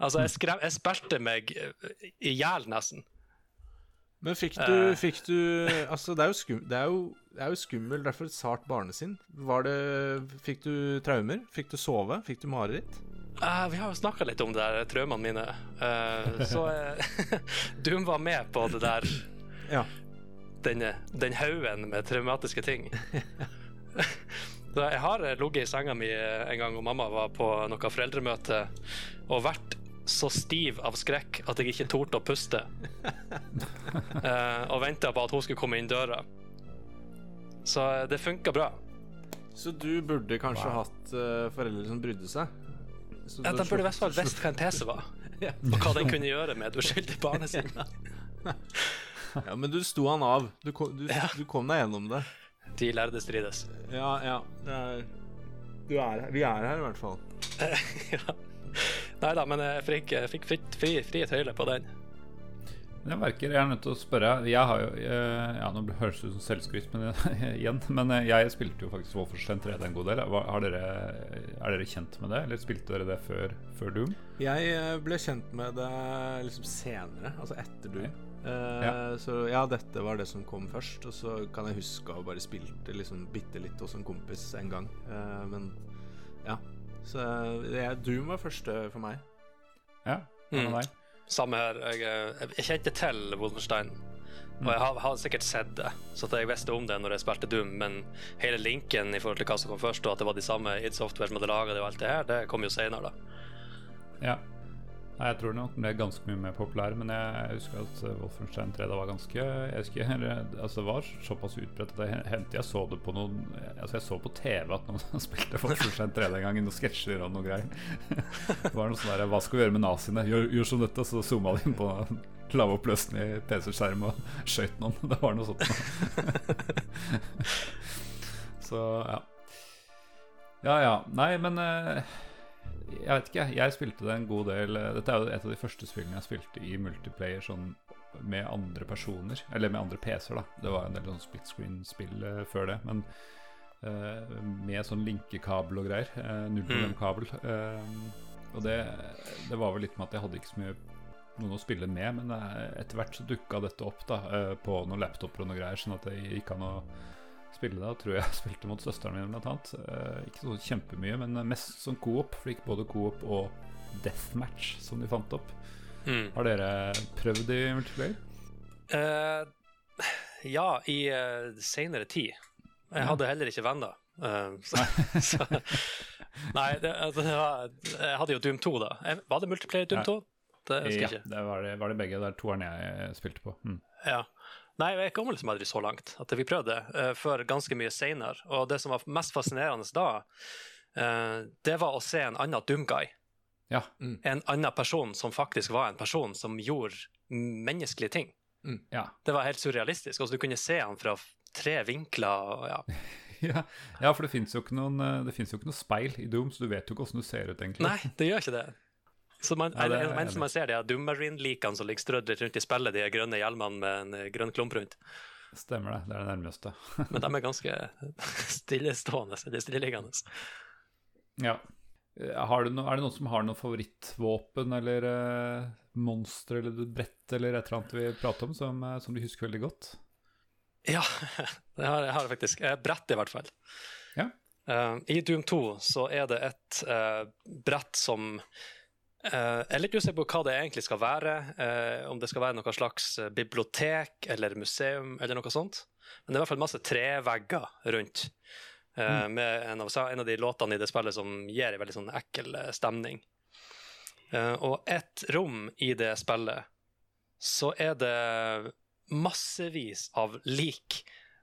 Altså, jeg, skrev, jeg spilte meg i hjel, nesten. Men fikk du, Eh. fikk du Altså, det er jo, skum, det er jo, det er jo skummel, derfor et sart barnesinn. Var det Fikk du traumer? Fikk du sove? Fikk du mareritt? Uh, vi har jo snakka litt om det der traumene mine. Uh, så uh, Doom var med på det der Ja. denne, den haugen med traumatiske ting. Jeg har ligget i senga mi en gang, og mamma var på noe foreldremøte, og vært så stiv av skrekk at jeg ikke torde å puste. uh, og venta på at hun skulle komme inn døra. Så eh, det funka bra. Så du burde kanskje hatt uh, foreldre som brydde seg? Så Ja, de burde i hvert fall visst hva en tese var, Ja. og hva den kunne gjøre med et uskyldig barn. Ja, men du sto han av. Du kom, du, Ja. du kom deg gjennom det. De lærde strides. Ja, ja. Det er, du er her. Vi er her, i hvert fall. ja. Nei da, men jeg fikk, jeg fikk fritt, fri, fri tøyler på den. Men jeg merker, jeg er nødt til å spørre Jeg har jo eh, Ja, nå høres det ut som selvskryt men, igjen, men eh, jeg spilte jo faktisk Wolfenstein 3D en god del. Har dere, er dere kjent med det, eller spilte dere det før, før Doom? Jeg eh, ble kjent med det liksom senere, altså etter Doom. Eh, Ja. Så ja, dette var det som kom først. Og så kan jeg huske å bare spilte det liksom bitte litt hos en kompis en gang. Eh, men ja. Så det, Doom var første for meg. Ja, Mm. deg? Samme her. Jeg, eh, jeg kjente til Wolfenstein. Og jeg har, har sikkert sett det, så at jeg visste om det når jeg spilte Doom. Men hele linken i forhold til hva som kom først, og at det var de samme id Software som hadde laga det, og alt det her, det kom jo senere, da. Ja. Nei, jeg tror nok den ble ganske mye mer populær, men jeg husker at eh, Wolfenstein 3 da var ganske jeg husker, eller, altså Det var såpass utbredt at jeg hendte jeg så det på noen Altså jeg så på TV at noen spilte Wolfenstein 3 den gangen, noen sketsjer og noe greier. Det var noe sånn der Hva skal vi gjøre med naziene? Gjør, gjør som dette, så zooma de inn på lavoppløsende PC-skjerm og skøyt noen. Det var noe sånt. Så ja. Ja ja. Nei, men eh, jeg vet ikke. Jeg spilte det en god del eh, Dette er jo et av de første spillene jeg spilte i multiplayer sånn med andre personer. Eller med andre PC-er, da. Det var en del sånn split screen-spill uh, før det. Men uh, med sånn linkekabel og greier. Uh, Nullproblemkabel. Uh, og det, det var vel litt med at jeg hadde ikke så mye noen å spille med, men eh, etter hvert så dukka dette opp da eh, på noen laptoper og noe greier, sånn at det gikk an å spille da. Tror jeg spilte mot søsteren min, blant annet. Eh, ikke så kjempemye, men mest som coop. For ikke gikk både coop og deathmatch, som de fant opp. Mm. Har dere prøvd i multiplayer? Uh, ja, i uh, seinere tid. Jeg hadde heller ikke venner. Uh, så, så, nei, det, altså, det var, jeg hadde jo Doom 2, da. Var det multiplayer Doom 2? Det husker jeg Ja, ikke. det var det, var det begge. Det er toeren jeg spilte på. Mm. Ja. Nei, jeg kom liksom aldri så langt at vi prøvde det, eh, før ganske mye seinere. Og det som var mest fascinerende da, eh, det var å se en annen Doom-guy. Mm. En annen person som faktisk var en person som gjorde menneskelige ting. Ja. Det var helt surrealistisk. Altså, du kunne se han fra tre vinkler. Og, ja. ja. ja, for det fins jo, eh, jo ikke noe speil i Doom, så du vet jo ikke åssen du ser ut, egentlig. Nei, det gjør ikke det. Så man, Ja, det er eller, mens man ser de her Doom Marine-likene som ligger strødd rundt i spillet, de grønne hjelmene med en eh, grønn klump rundt, Stemmer det. Det er det nærmeste. men de er ganske stillestående, eller stilleliggende. Ja. Eh, Har du no, er det noen som har noe favorittvåpen eller uh, monster eller brett eller et eller annet vi prater om, som, som du husker veldig godt? Ja, det har jeg har jeg faktisk. Brett, i hvert fall. Ja. Uh, I Doom 2 så er det et uh, brett som eh, Jeg er litt usikker på hva det egentlig skal være. Uh, om det skal være noe slags eh, bibliotek eller museum eller noe sånt. Men det er i hvert fall masse trevegger rundt. eh, Med en av, en av de låtene i det spillet som gir en veldig sånn ekkel stemning. Og et rom i det spillet så er det massevis av lik.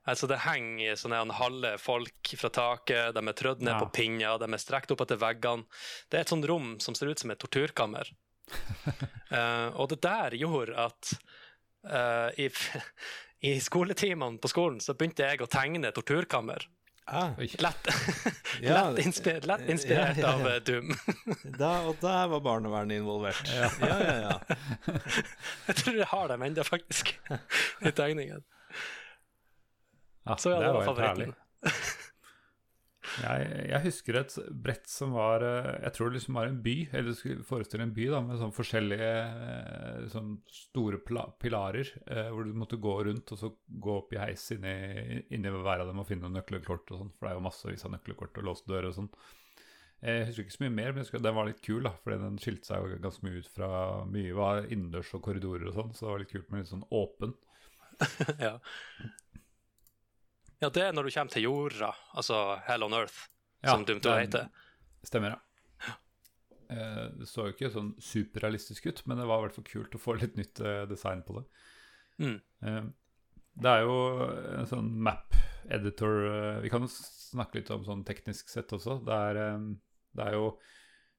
Altså Det henger sånne halve folk fra taket, de er trødd ned Ja. på pinner, de er strekt opp etter veggene. Det er et sånt rom som ser ut som et torturkammer. uh, og det der gjorde at uh, i, i skoletimene på skolen så begynte jeg å tegne torturkammer. Ah, Lett, Ja, lett, inspi lett inspirert ja, ja, av eh, Doom. da, og der var barnevernet involvert. Ja, ja, ja. Jeg tror jeg har dem ennå, faktisk, i tegningen. Ja, Så ja, det var helt favoritten. Jeg, jeg husker et brett som var eh, Jeg tror det liksom var en by, eller du skulle forestille en by da, med sånn forskjellige eh, sånn store pilarer, eh, hvor du måtte gå rundt og så gå opp i heis inni, inni hver av dem og finne nøkkelkort og sånn, for det er jo massevis av nøkkelkort og låste dører og sånn. Jeg husker ikke så mye mer, men jeg husker at den var litt kul, da, fordi den skilte seg jo ganske mye ut fra mye var innendørs og korridorer og sånn, så det var litt kult med litt sånn åpen. ja. Ja, det er når du kommer til jorda, altså Hell on Earth, som Doom 2 den- heter. Stemmer, ja. Eh, det så jo ikke sånn superrealistisk ut, men det var i hvert fall kult å få litt nytt eh, design på det. Mm. Eh, det er jo en sånn map editor Vi kan jo snakke litt om sånn teknisk sett også. Det er, det er jo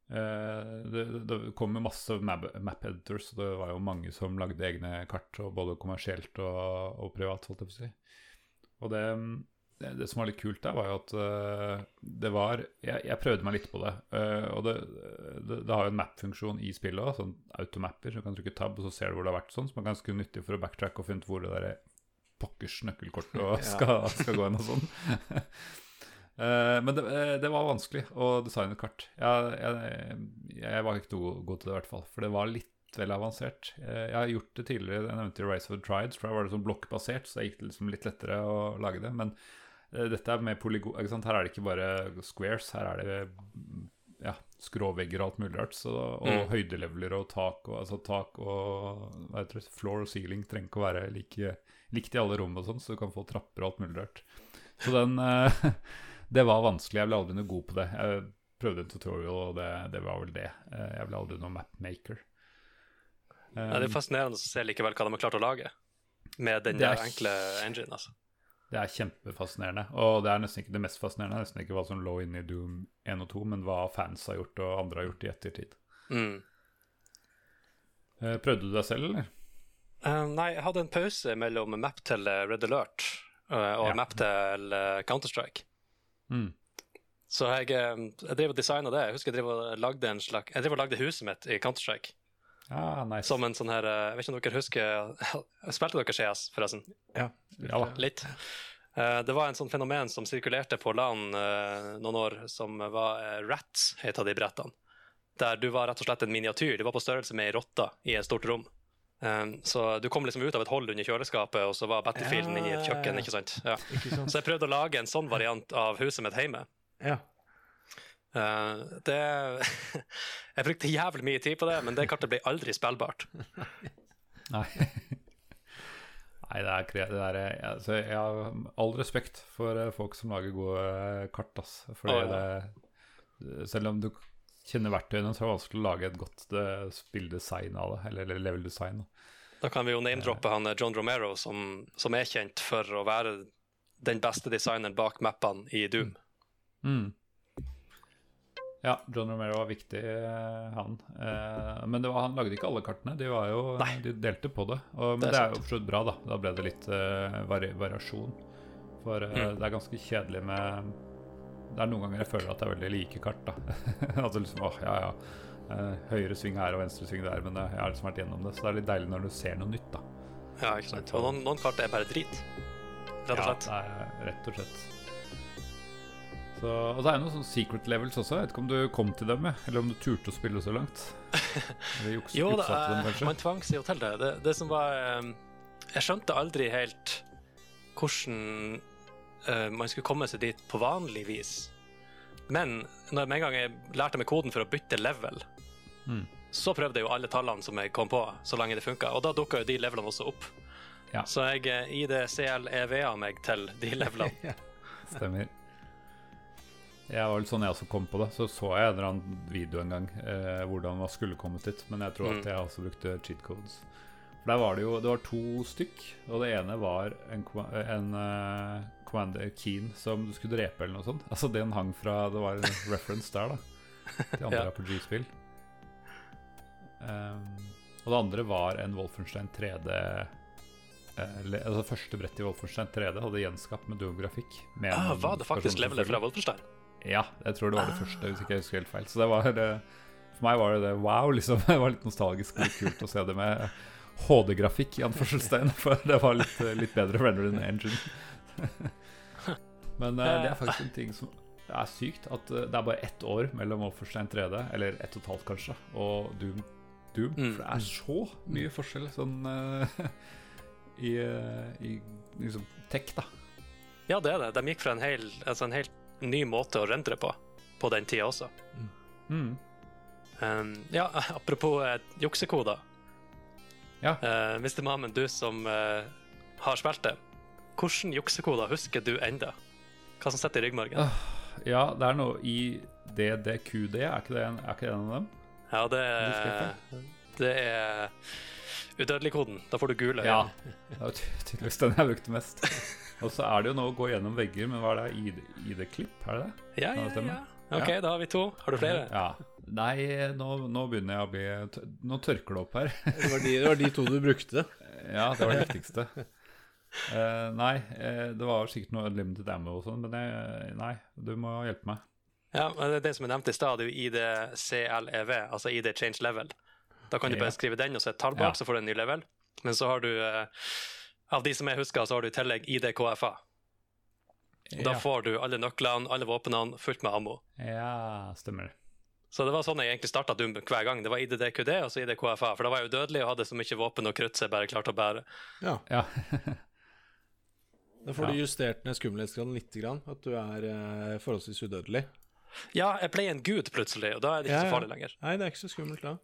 det, det kommer masse map editors, og det var jo mange som lagde egne kart, både kommersielt og, og privat, holdt jeg på å si. Og det, det, det som var litt kult der, var jo at uh, det var Jeg, jeg prøvde meg litt på det. Uh, og det, det, det har jo en map-funksjon i spillet òg, sånn automapper. Så du kan trykke tab, og så ser du hvor det har vært, sånn, som er ganske nyttig for å backtracke og finne ut hvor det der pokkers nøkkelkortet og skal, skal gå hen og sånn. uh, men det, det var vanskelig å designe et kart. Jeg, jeg, jeg var ikke noe god til det, i hvert fall. For det var litt vel avansert. Eh, Jeg har gjort det tidligere, jeg nevnte Rise of the Trides, for da var det sånn blokkbasert, så det gikk liksom litt lettere å lage det. Men eh, dette er med polygon... Her er det ikke bare squares, her er det ja, skråvegger og alt mulig rart. Så, og Mm. høydeleveler og tak og altså tak og det, floor og ceiling trenger ikke å være like, likt i alle rom og sånn, så du kan få trapper og alt mulig rart. Så den eh, Det var vanskelig. Jeg ble aldri noe god på det. Jeg prøvde en tutorial, og det, det var vel det. Jeg ble aldri noen mapmaker. Ja, det er fascinerende å se likevel hva de har klart å lage med den er- der enkle engine. altså. Det er kjempefascinerende. Og det er nesten ikke det mest fascinerende. Det er Nesten ikke hva som lå inne i Doom 1 og 2, men hva fans har gjort og andre har gjort i ettertid. Mm. Eh, Prøvde du deg selv, eller? Uh, nei, jeg hadde en pause mellom map til eh, Red Alert uh, og Ja. map til uh, Counter-Strike. Mm. Så jeg, jeg drev og designa det. Jeg husker jeg drev og lagde en slags Jeg drev og lagde huset mitt i Counter-Strike. Ja, nice. Som en sånn her eh, Jeg vet ikke om dere husker Spilte dere CS, forresten? Ja. Ja. Litt. Eh, Det var en sånn fenomen som sirkulerte på LAN eh, noen år, som var Rats, het de brettene. Der du var rett og slett en miniatyr. Du var på størrelse med ei rotte i et stort rom. Um, Så du kom liksom ut av et hold under kjøleskapet, og så var battlefielden inni et kjøkken. ikke sant? Ja. Ikke sant? Så jeg prøvde å lage en sånn variant av huset mitt hjemme. Ja. Eh, det Jeg brukte jævlig mye tid på det, men det kartet ble aldri spillbart. Nei. Nei, det er, det er altså, Jeg har all respekt for eh, folk som lager gode kart, ass. Fordi oh, ja. det Selv om du kjenner verktøyene, så er det vanskelig å lage et godt spilldesign av det. Eller, eller level-design. da. Da kan vi jo name-droppe han John Romero, som, som er kjent for å være den beste designeren bak mappene i Doom. Mm. Ja, John Romero var viktig, eh, han. Eh, men det var, han lagde ikke alle kartene. De, var jo, de delte på det. Og, men Det det er er, jo for bra, da. Da ble det litt eh, vari variasjon. For eh, Mm. det er ganske kjedelig med Det er noen ganger jeg føler at det er veldig like kart, da. altså liksom, åh, ja, ja. eh, høyre sving her og venstre sving der, men jeg har liksom vært gjennom det. Så det er litt deilig når du ser noe nytt, da. Ja, ikke sant? Og noen, noen kart er bare drit, rett og slett. Ja, det er rett og slett. Så, og så er det noen sånne secret levels også. Jeg vet ikke om du kom til dem, eller om du turte å spille så langt. Juks, Jo, det dem, er, man tvang seg jo til det. det. Det som var eh, Jeg skjønte aldri helt hvordan eh, man skulle komme seg dit på vanlig vis. Men når med en gang jeg lærte meg koden for å bytte level, Mm. så prøvde jeg jo alle tallene som jeg kom på, så lenge det funka. Og da dukka jo de levelene også opp. Ja. Så jeg ID CLEV-a meg til de levelene. Stemmer. Jeg var vel sånn jeg også kom på det. Så så jeg en eller annen video en gang eh, hvordan man skulle kommet dit. Men jeg tror Mm. at jeg også brukte cheat codes. For der var det jo Det var to stykk, og det ene var en, en uh, Commander Keen som du skulle drepe, eller noe sånt. Altså Den hang fra Det var en reference der, da. Til andre Ja. RPG-spill. Um, og det andre var en Wolfenstein 3D eh, le- Altså første brett i Wolfenstein 3D hadde gjenskapt med duografikk. med Ah, var det faktisk levelet fra. Wolfenstein? Ja, jeg tror det var det Ah. første, hvis ikke jeg husker helt feil. Så det var eh, For meg var det det wow, liksom. Det var litt nostalgisk og litt kult å se det med HD-grafikk, i anførselstegn. For det var litt, eh, litt bedre rendered enn engine. Men eh, det er faktisk en ting som er sykt. At det er bare ett år mellom Wolfenstein 3D, eller ett og et halvt kanskje, og Doom. Doom. Mm. For det er så mye forskjell sånn i, i liksom tech, da. Ja, det er det. De gikk fra en, hel, altså en helt ny måte å rendre på på den tida også. Mm. Um, ja, apropos uh, juksekoder. Ja. Uh, Mr. Mamen, du som uh, har spilt det, hvilke juksekoder husker du enda? Hva som sitter i ryggmargen? Uh, Ja, det er noe i DDQD, er ikke det en, er ikke det en av dem? Ja, det er, det er udødeligkoden. Da får du gule Ja, det er ty- tydeligvis den jeg brukte mest. Og så er det jo nå å gå gjennom vegger, men hva er det? ID ID-klipp, er det det? Ja, ja, det ja. OK, da har vi to. Har du flere? Ja. Nei, nå, nå begynner jeg å bli Nå tørker det opp her. Det var de, det var de to du brukte. Ja, det var det viktigste. Uh, nei, eh, det var sikkert noe limited ammo og sånn, men jeg, nei, du må hjelpe meg. Ja, men det er det som jeg nevnte i stad, det er jo ID CLEV, altså ID change level. Da kan du bare skrive den og så et tall bak, Ja. så får du en ny level. Men så har du, eh, av de som jeg husker, så har du i tillegg IDKFA. Da Ja, får du alle nøklene, alle våpnene, fullt med ammo. ja stemmer. Så det var sånn jeg egentlig starta Doom hver gang. Det var IDDQD og så IDKFA. For da var jeg udødelig og hadde så mye våpen og krutt så jeg bare klarte å bære. Ja, Ja. Da får Ja. du justert ned skummelhetsgraden litt, grann, at du er eh, forholdsvis udødelig. Ja, jeg ble en gud plutselig, og da er det ikke Ja, så farlig lenger. Nei, det er ikke så skummelt da.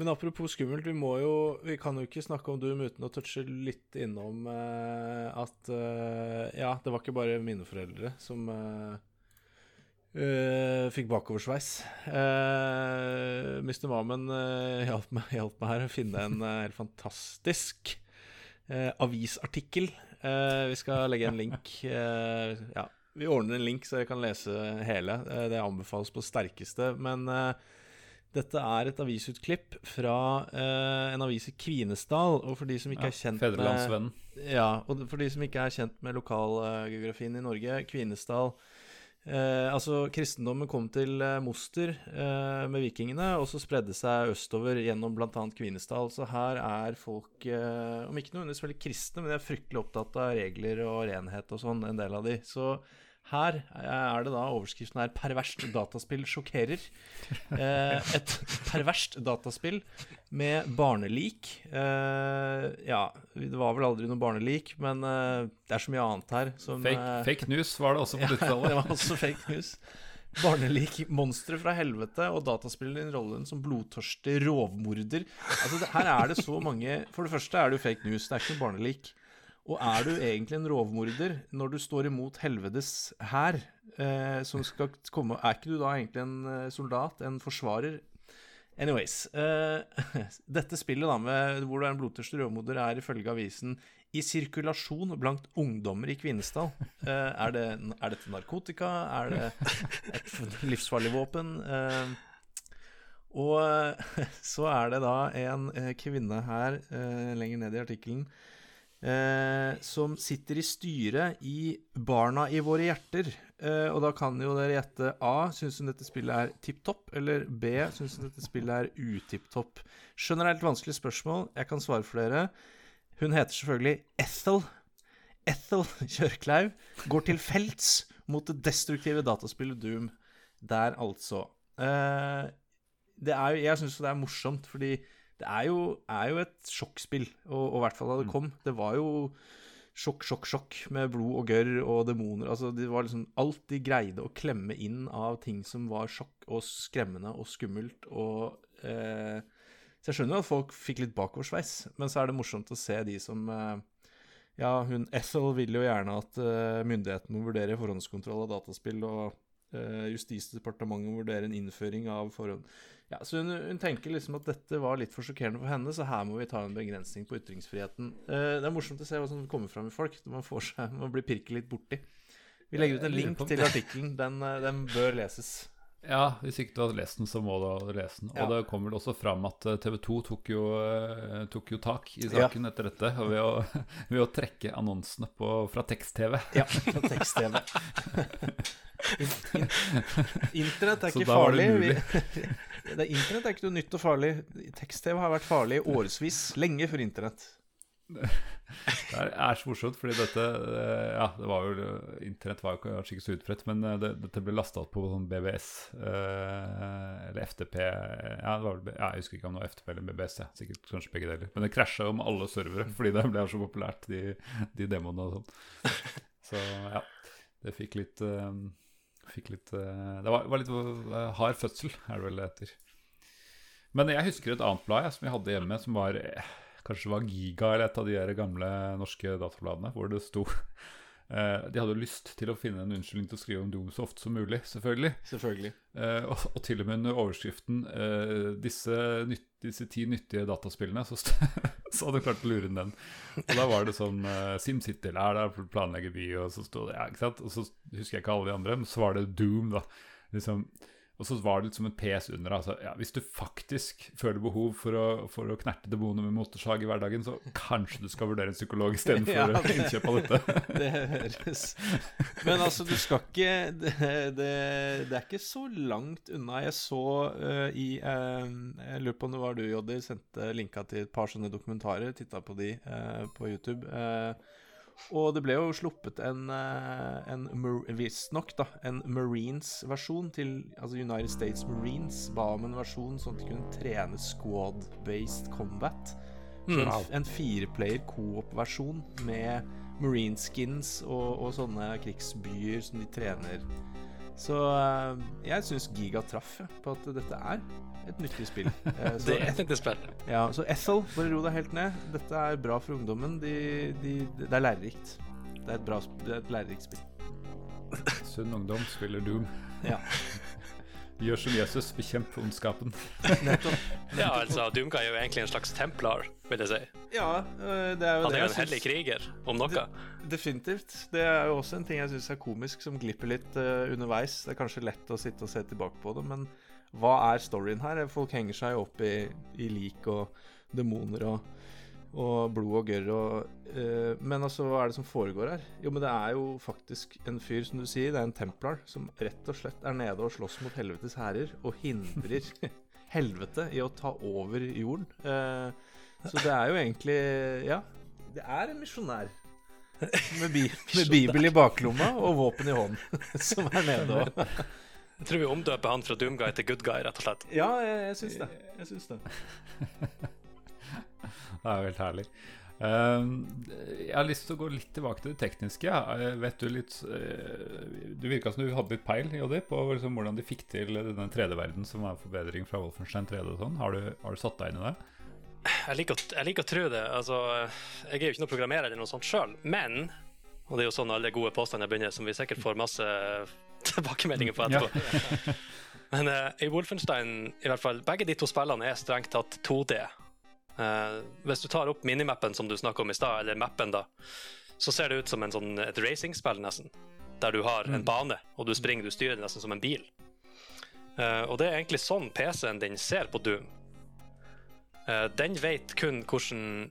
Men apropos skummelt, vi må jo Vi kan jo ikke snakke om Doom uten å touche litt innom eh, at eh, Ja, det var ikke bare mine foreldre som eh, eh, fikk bakoversveis. Uh, Mr. Mamen eh, hjalp, meg, hjalp meg her å finne en eh, helt fantastisk eh, avisartikkel. Eh, vi skal legge en link. eh, ja, vi ordner en link så jeg kan lese hele. Eh, det anbefales på sterkeste. Men eh, dette er et avisutklipp fra eh, en avis i Kvinesdal. Og for de som ikke Ja, er kjent med ja, og for de som ikke er kjent med lokalgeografien i Norge, Kvinesdal eh, Altså, kristendommen kom til eh, Moster eh, med vikingene, og så spredde seg østover gjennom bl.a. Kvinesdal. Så her er folk, eh, om ikke nødvendigvis veldig kristne, men de er fryktelig opptatt av regler og renhet og sånn, en del av de. Så her er det da overskriften er 'Perverst dataspill sjokkerer'. Eh, et perverst dataspill med barnelik. Eh, ja, det var vel aldri noe barnelik, men eh, det er så mye annet her som Fake, eh, fake news var det også på ja, det var også fake news. Barnelik, monstre fra helvete og dataspillet din rollen som blodtørstig rovmorder. Altså, det, her er det så mange For det første er det jo fake news, det er ikke noe barnelik. Og er du egentlig en rovmorder når du står imot helvetes hær, eh, som skal komme Er ikke du da egentlig en eh, soldat, en forsvarer? Anyways. Eh, dette spillet da med hvor du er en blodtørstig rovmorder, er ifølge avisen i sirkulasjon blant ungdommer i Kvinesdal. Eh, er, det, er dette narkotika? Er det et livsfarlig våpen? Eh, og så er det da en eh, kvinne her, lenger ned i artikkelen, eh, som sitter i styret i Barna i våre hjerter. Eh, og da kan jo dere gjette A. Syns hun dette spillet er tipp topp? Eller B. Syns hun dette spillet er utipp topp? Er et vanskelig spørsmål. Jeg kan svare for dere. Hun heter selvfølgelig Ethel. Ethel Kjørklaug går til felts mot det destruktive dataspillet Doom. Der, altså. Eh, det er jo, jeg syns det er morsomt, fordi det er jo, er jo et sjokkspill, og, og i hvert fall da det kom. Det var jo sjokk, sjokk, sjokk med blod og gørr og demoner. Altså, det var liksom alt de greide å klemme inn av ting som var sjokk og skremmende og skummelt og eh, Så jeg skjønner jo at folk fikk litt bakoversveis, men så er det morsomt å se de som eh, Ja, hun Ethel vil jo gjerne at eh, myndighetene må vurdere forhåndskontroll av dataspill, og eh, Justisdepartementet vurderer en innføring av forhånd. Ja, så hun, hun, tenker liksom at dette var litt for sjokkerende for henne, så her må vi ta en begrensning på ytringsfriheten. Uh, det er morsomt å se hva som kommer fram i folk når man får seg, man blir pirket litt borti. Vi legger ut en link til artikkelen. Den, eh, den bør leses. Ja, hvis ikke du har lest den, så må du lese den. Og ja. det kommer vel også fram at eh, TV 2 tok jo, tok jo tak i saken ja. etter dette ved å, ved å, trekke annonsene på, fra tekst-TV. Ja, fra tekst-TV. Internett er ikke farlig. Det, er internett er ikke noe nytt og farlig. Tekst-TV har vært farlig årevis. Lenge før internett. Det er så morsomt, fordi dette eh, Ja, det var jo Internett var jo kanskje ikke så utbredt, men eh, det, dette ble lasta på sånn BBS eh, eller FTP ja, var, ja, Jeg husker ikke om det var FTP eller BBS, ja. sikkert kanskje begge deler. Men det krasja jo med alle servere fordi det ble så populært, de, de demoene og sånn. Så ja, det fikk litt uh, Fikk litt uh, Det var, var litt uh, hard fødsel, er det vel det heter. Men jeg husker et annet blad jeg, som jeg hadde hjemme, som var Kanskje var Giga eller et av de gamle norske databladene, hvor det sto eh, De hadde jo lyst til å finne en unnskyldning til å skrive om Doom så ofte som mulig, selvfølgelig. Selvfølgelig. Uh, og, og, til og med under overskriften uh, disse, nytt, disse, ti nyttige dataspillene', så, så hadde du klart å lure inn den. Og da var det sånn uh, SimCity lær der, planlegger by, og så sto det ja, ikke sant? Og så husker jeg ikke alle de andre, men så var det Doom, da. Liksom og så var det som en PS under. Altså, ja, hvis du faktisk føler behov for å, for å knerte demoner med motorsag i hverdagen, så kanskje du skal vurdere en psykolog istedenfor ja, det, innkjøp av dette. det høres Men altså, du skal ikke det, det, det, er ikke så langt unna. Jeg så uh, i uh, Jeg lurer på om det var du, Joddi, sendte linka til et par sånne dokumentarer. Titta på de uh, på YouTube. Uh, og det ble jo sluppet en, eh, en visstnok en Marines-versjon til Altså United States Marines ba om en versjon sånn at de kunne trene squad-based combat. Mm. En, en fireplayer coop-versjon med marine skins og, og, sånne krigsbyer som de trener. Så eh, jeg syns Giga traff på at dette er et nyttig spill. Eh, det er et nyttig spill. Ja, så Ethel, bare ro deg helt ned. Dette er bra for ungdommen. De, de, det er lærerikt. Det er et, bra, det er et lærerikt spill. Sunn ungdom spiller Doom. Ja. Gjør som Jesus, bekjemp ondskapen. Ja, altså, Dumka er jo egentlig en slags templar, vil jeg si. Ja, det er jo Han er jo en hellig kriger, om noe. De, definitivt. Det er jo også en ting jeg syns er komisk, som glipper litt uh, underveis. Det er kanskje lett å sitte og se tilbake på det, men hva er storyen her? Folk henger seg opp i, i lik og demoner og, og blod og gørr og uh, Men altså, hva er det som foregår her? Jo, men det er jo faktisk en fyr, som du sier, det er en templar, som rett og slett er nede og slåss mot helvetes hærer og hindrer helvete i å ta over jorden. Uh, så det er jo egentlig Ja, det er en misjonær. Med, bi med bibel i baklomma og våpen i hånden, som er nede og jeg tror vi omdøper han fra Doomguy til Good Guy, rett og slett. Ja, jeg, jeg syns det. Jeg syns det. Det er jo helt herlig. Uh, jeg har lyst til å gå litt tilbake til det tekniske. Uh, vet Du litt uh, Du virka som du hadde litt peil Joddi, på liksom, hvordan de fikk til denne 3D-verden som er forbedring fra Wolfenstein 3D. Sånn. Har, du, har, du, satt deg inn i det? Jeg liker, jeg liker, å tro det. Altså, jeg er jo ikke noen programmerer eller noe sånt sjøl, men og det er jo sånn alle gode påstander begynner, som vi sikkert får masse tilbakemeldinger på etterpå. Men uh, i Wolfenstein, i hvert fall, begge de to spillene er strengt tatt 2D. Uh, eh, hvis du tar opp minimappen som du snakka om i stad, eller mappen, da, så ser det ut som en sånn, et racingspill, nesten. Der du har en mm. bane, og du springer, du styrer nesten som en bil. Uh, og det er egentlig sånn PC-en din ser på Doom. den vet kun hvordan,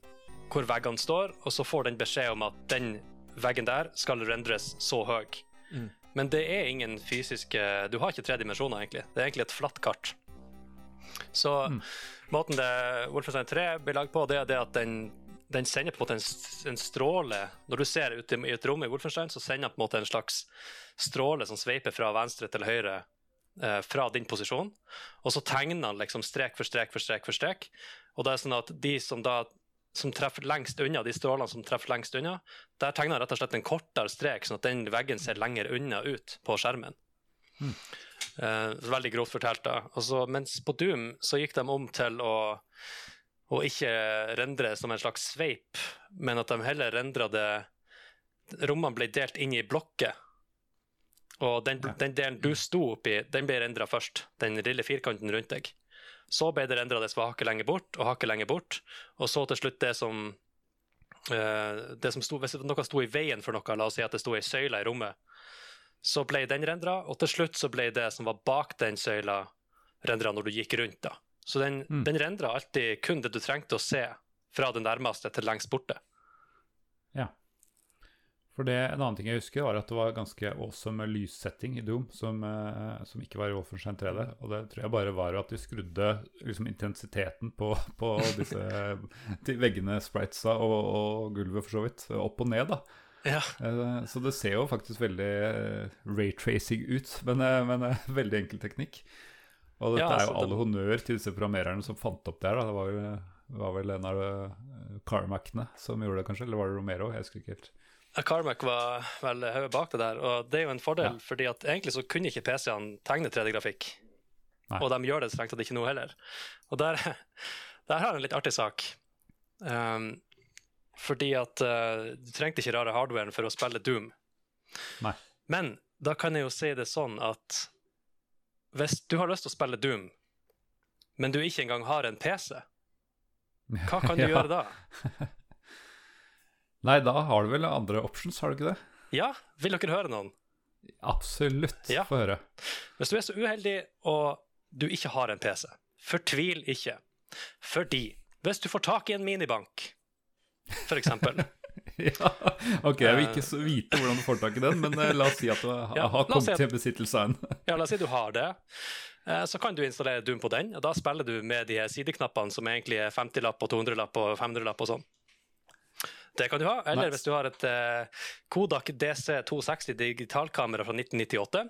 hvor veggene står, og så får den beskjed om at den veggen der skal rendres så høy. Mm. Men det er ingen fysiske Du har ikke tre dimensjoner, egentlig. Det er egentlig et flatt kart. Så mm. måten det Wolfenstein 3 blir lagd på, det er det at den, den sender på en måte en, en, stråle Når du ser ut i, et rom i Wolfenstein, så sender den på en måte en slags stråle som sveiper fra venstre til høyre eh, fra din posisjon. Og så tegner han liksom strek for strek for strek for strek. Og det er sånn at de som da som treffer lengst unna, de strålene som treffer lengst unna, der tegner jeg rett og slett en kortere strek, sånn at den veggen ser lenger unna ut på skjermen. Mm. Uh, veldig grovt fortalt, da. Altså, mens på Doom så gikk de om til å, å ikke rendre som en slags sveip, men at de heller rendra det Rommene ble delt inn i blokker. Og den, den delen du sto oppi, den ble rendra først. Den lille firkanten rundt deg. Så ble det rendra det som var hakket lenger bort, og hakket lenger bort. Og så til slutt det som eh, det som sto, Hvis noe sto i veien for noe, la oss si at det sto ei søyle i rommet, så ble den rendra, og til slutt så ble det som var bak den søyla, rendra når du gikk rundt. da. Så den, Mm. den rendra alltid kun det du trengte å se, fra det nærmeste til lengst borte. Ja. For det, En annen ting jeg husker, var at det var ganske awesome lyssetting i Doom, som, eh, som ikke var i Wolfenstein 3D. Og det tror jeg bare var at de skrudde liksom, intensiteten på, på disse de veggene, spritesa og, og gulvet, for så vidt, opp og ned. da. Ja, Eh, Så det ser jo faktisk veldig eh, raytracing ut, men, eh, men veldig enkel teknikk. Og dette Ja, er altså, jo alle det- honnør til disse programmererne som fant opp det her. da. Det var, jo, var vel en av Carmackene som gjorde det, kanskje? Eller var det Romero? Jeg husker ikke helt. Carmack var vel hodet bak det der, og det er jo en fordel, Ja. fordi at egentlig så kunne ikke PC-ene tegne 3D-grafikk. Og de gjør det strengt tatt ikke nå heller. Og der, der har jeg en litt artig sak. Um, fordi at uh, du trengte ikke rare hardwaren for å spille Doom. Nei. Men da kan jeg jo si det sånn at hvis du har lyst til å spille Doom, men du ikke engang har en PC, hva kan du Ja. gjøre da? Nei, da har du vel andre options, har du ikke det? Ja, vil dere høre noen? Absolutt. Ja. Få høre. Hvis du er så uheldig og du ikke har en PC, fortvil ikke. Fordi hvis du får tak i en minibank, eksempel ja, ok, jeg vil ikke så vite hvordan du får tak i den, men eh, la oss si at du Ja, har la si kommet at- til besittelse av en. Ja, la oss si du har det. Eh, Så kan du installere Doom på den, og da spiller du med de sideknappene som egentlig er 50-lapp og 200-lapp og 500-lapp og sånn. Det kan du ha. Eller Nice. hvis du har et eh, Kodak DC260 digitalkamera fra 1998,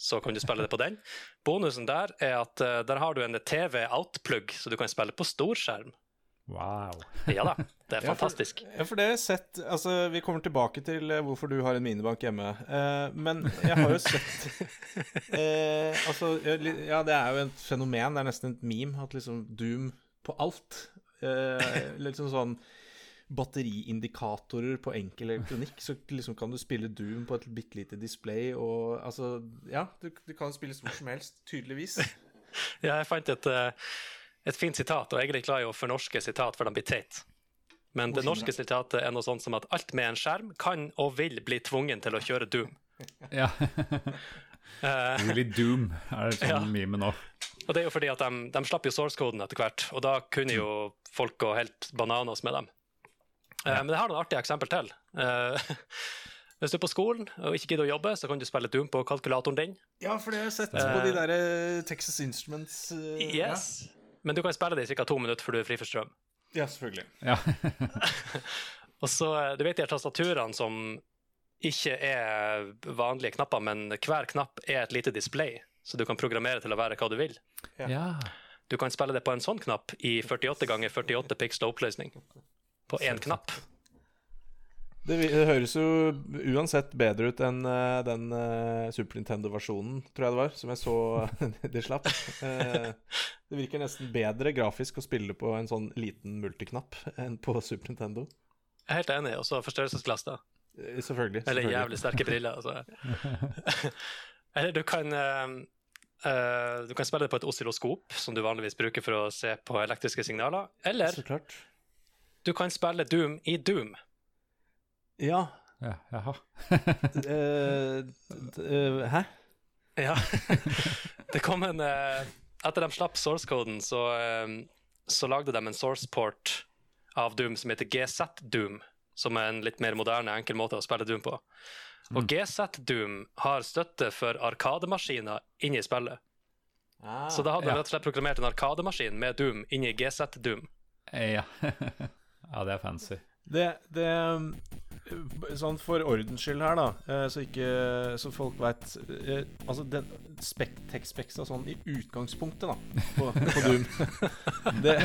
så kan du spille det på den. Bonusen der er at der har du en TV outplug, så du kan spille på storskjerm. Wow. Ja da, det er Ja, for- fantastisk. Ja, for det har jeg sett Altså, vi kommer tilbake til eh, hvorfor du har en minibank hjemme. Eh, men jeg har jo sett eh, Altså, ja, det er jo et fenomen. Det er nesten et meme at liksom Doom på alt. Eh, litt sånn batteriindikatorer på enkel elektronikk, så liksom kan du spille Doom på et bitte lite display og altså Ja, du, du kan spille hvor som helst, tydeligvis. Ja, jeg fant et, eh, et fint sitat, og jeg er litt glad i å fornorske sitat, for de blir teite. Men det norske sitatet er noe sånt som at alt med en skjerm kan og vil bli tvungen til å kjøre Doom. Ja. Eh, Really Doom er det sånn Ja. meme nå. og det er jo fordi at de, de slapp jo source-koden etter hvert, og da kunne jo folk gå helt bananas med dem. Ja. Men jeg har noen artige eksempel til. Eh, hvis du er på skolen og ikke gidder å jobbe, så kan du spille Doom på kalkulatoren din. Ja, for det har jeg sett Eh, på de der eh, Texas Instruments eh, Yes. Men du kan spille det i ca. to minutter før du er fri for strøm. Ja, selvfølgelig. Ja. Og så, eh, Du vet de her tastaturene som ikke er vanlige knapper, men hver knapp er et lite display, så du kan programmere til å være hva du vil. Ja. ja. Du kan spille det på en sånn knapp i 48 ganger 48 pixel oppløsning. På én knapp. Det, det høres jo uansett bedre ut enn eh, den eh, Super Nintendo-versjonen, tror jeg det var, som jeg så de slapp. Eh, det virker nesten bedre grafisk å spille på en sånn liten multiknapp enn på Super Nintendo. Jeg er helt enig. Og så forstørrelsesglass, da. Selvfølgelig, Selvfølgelig. Eller jævlig sterke briller. Altså. Eller du kan Uh, Du kan spille det på et oscilloskop, som du vanligvis bruker for å se på elektriske signaler. Eller du kan spille Doom i Doom. Ja. ja. Jaha. eh, d- eh, hæ? Ja. det kom en eh, Etter de slapp source-koden, så, så lagde de en source-port av Doom som heter GZ Doom, som er en litt mer moderne, enkel måte å spille Doom på. Og GZ Doom har støtte for arkademaskiner inni spillet. Ah, Så da hadde de rett og slett programmert en arkademaskin med Doom inni GZ Doom. Ja. ja, det er fancy. Det, det Sånn for ordens skyld her, da, eh, så ikke Så folk veit Altså, den tekstspeksa sånn i utgangspunktet, da, på, på Doom Det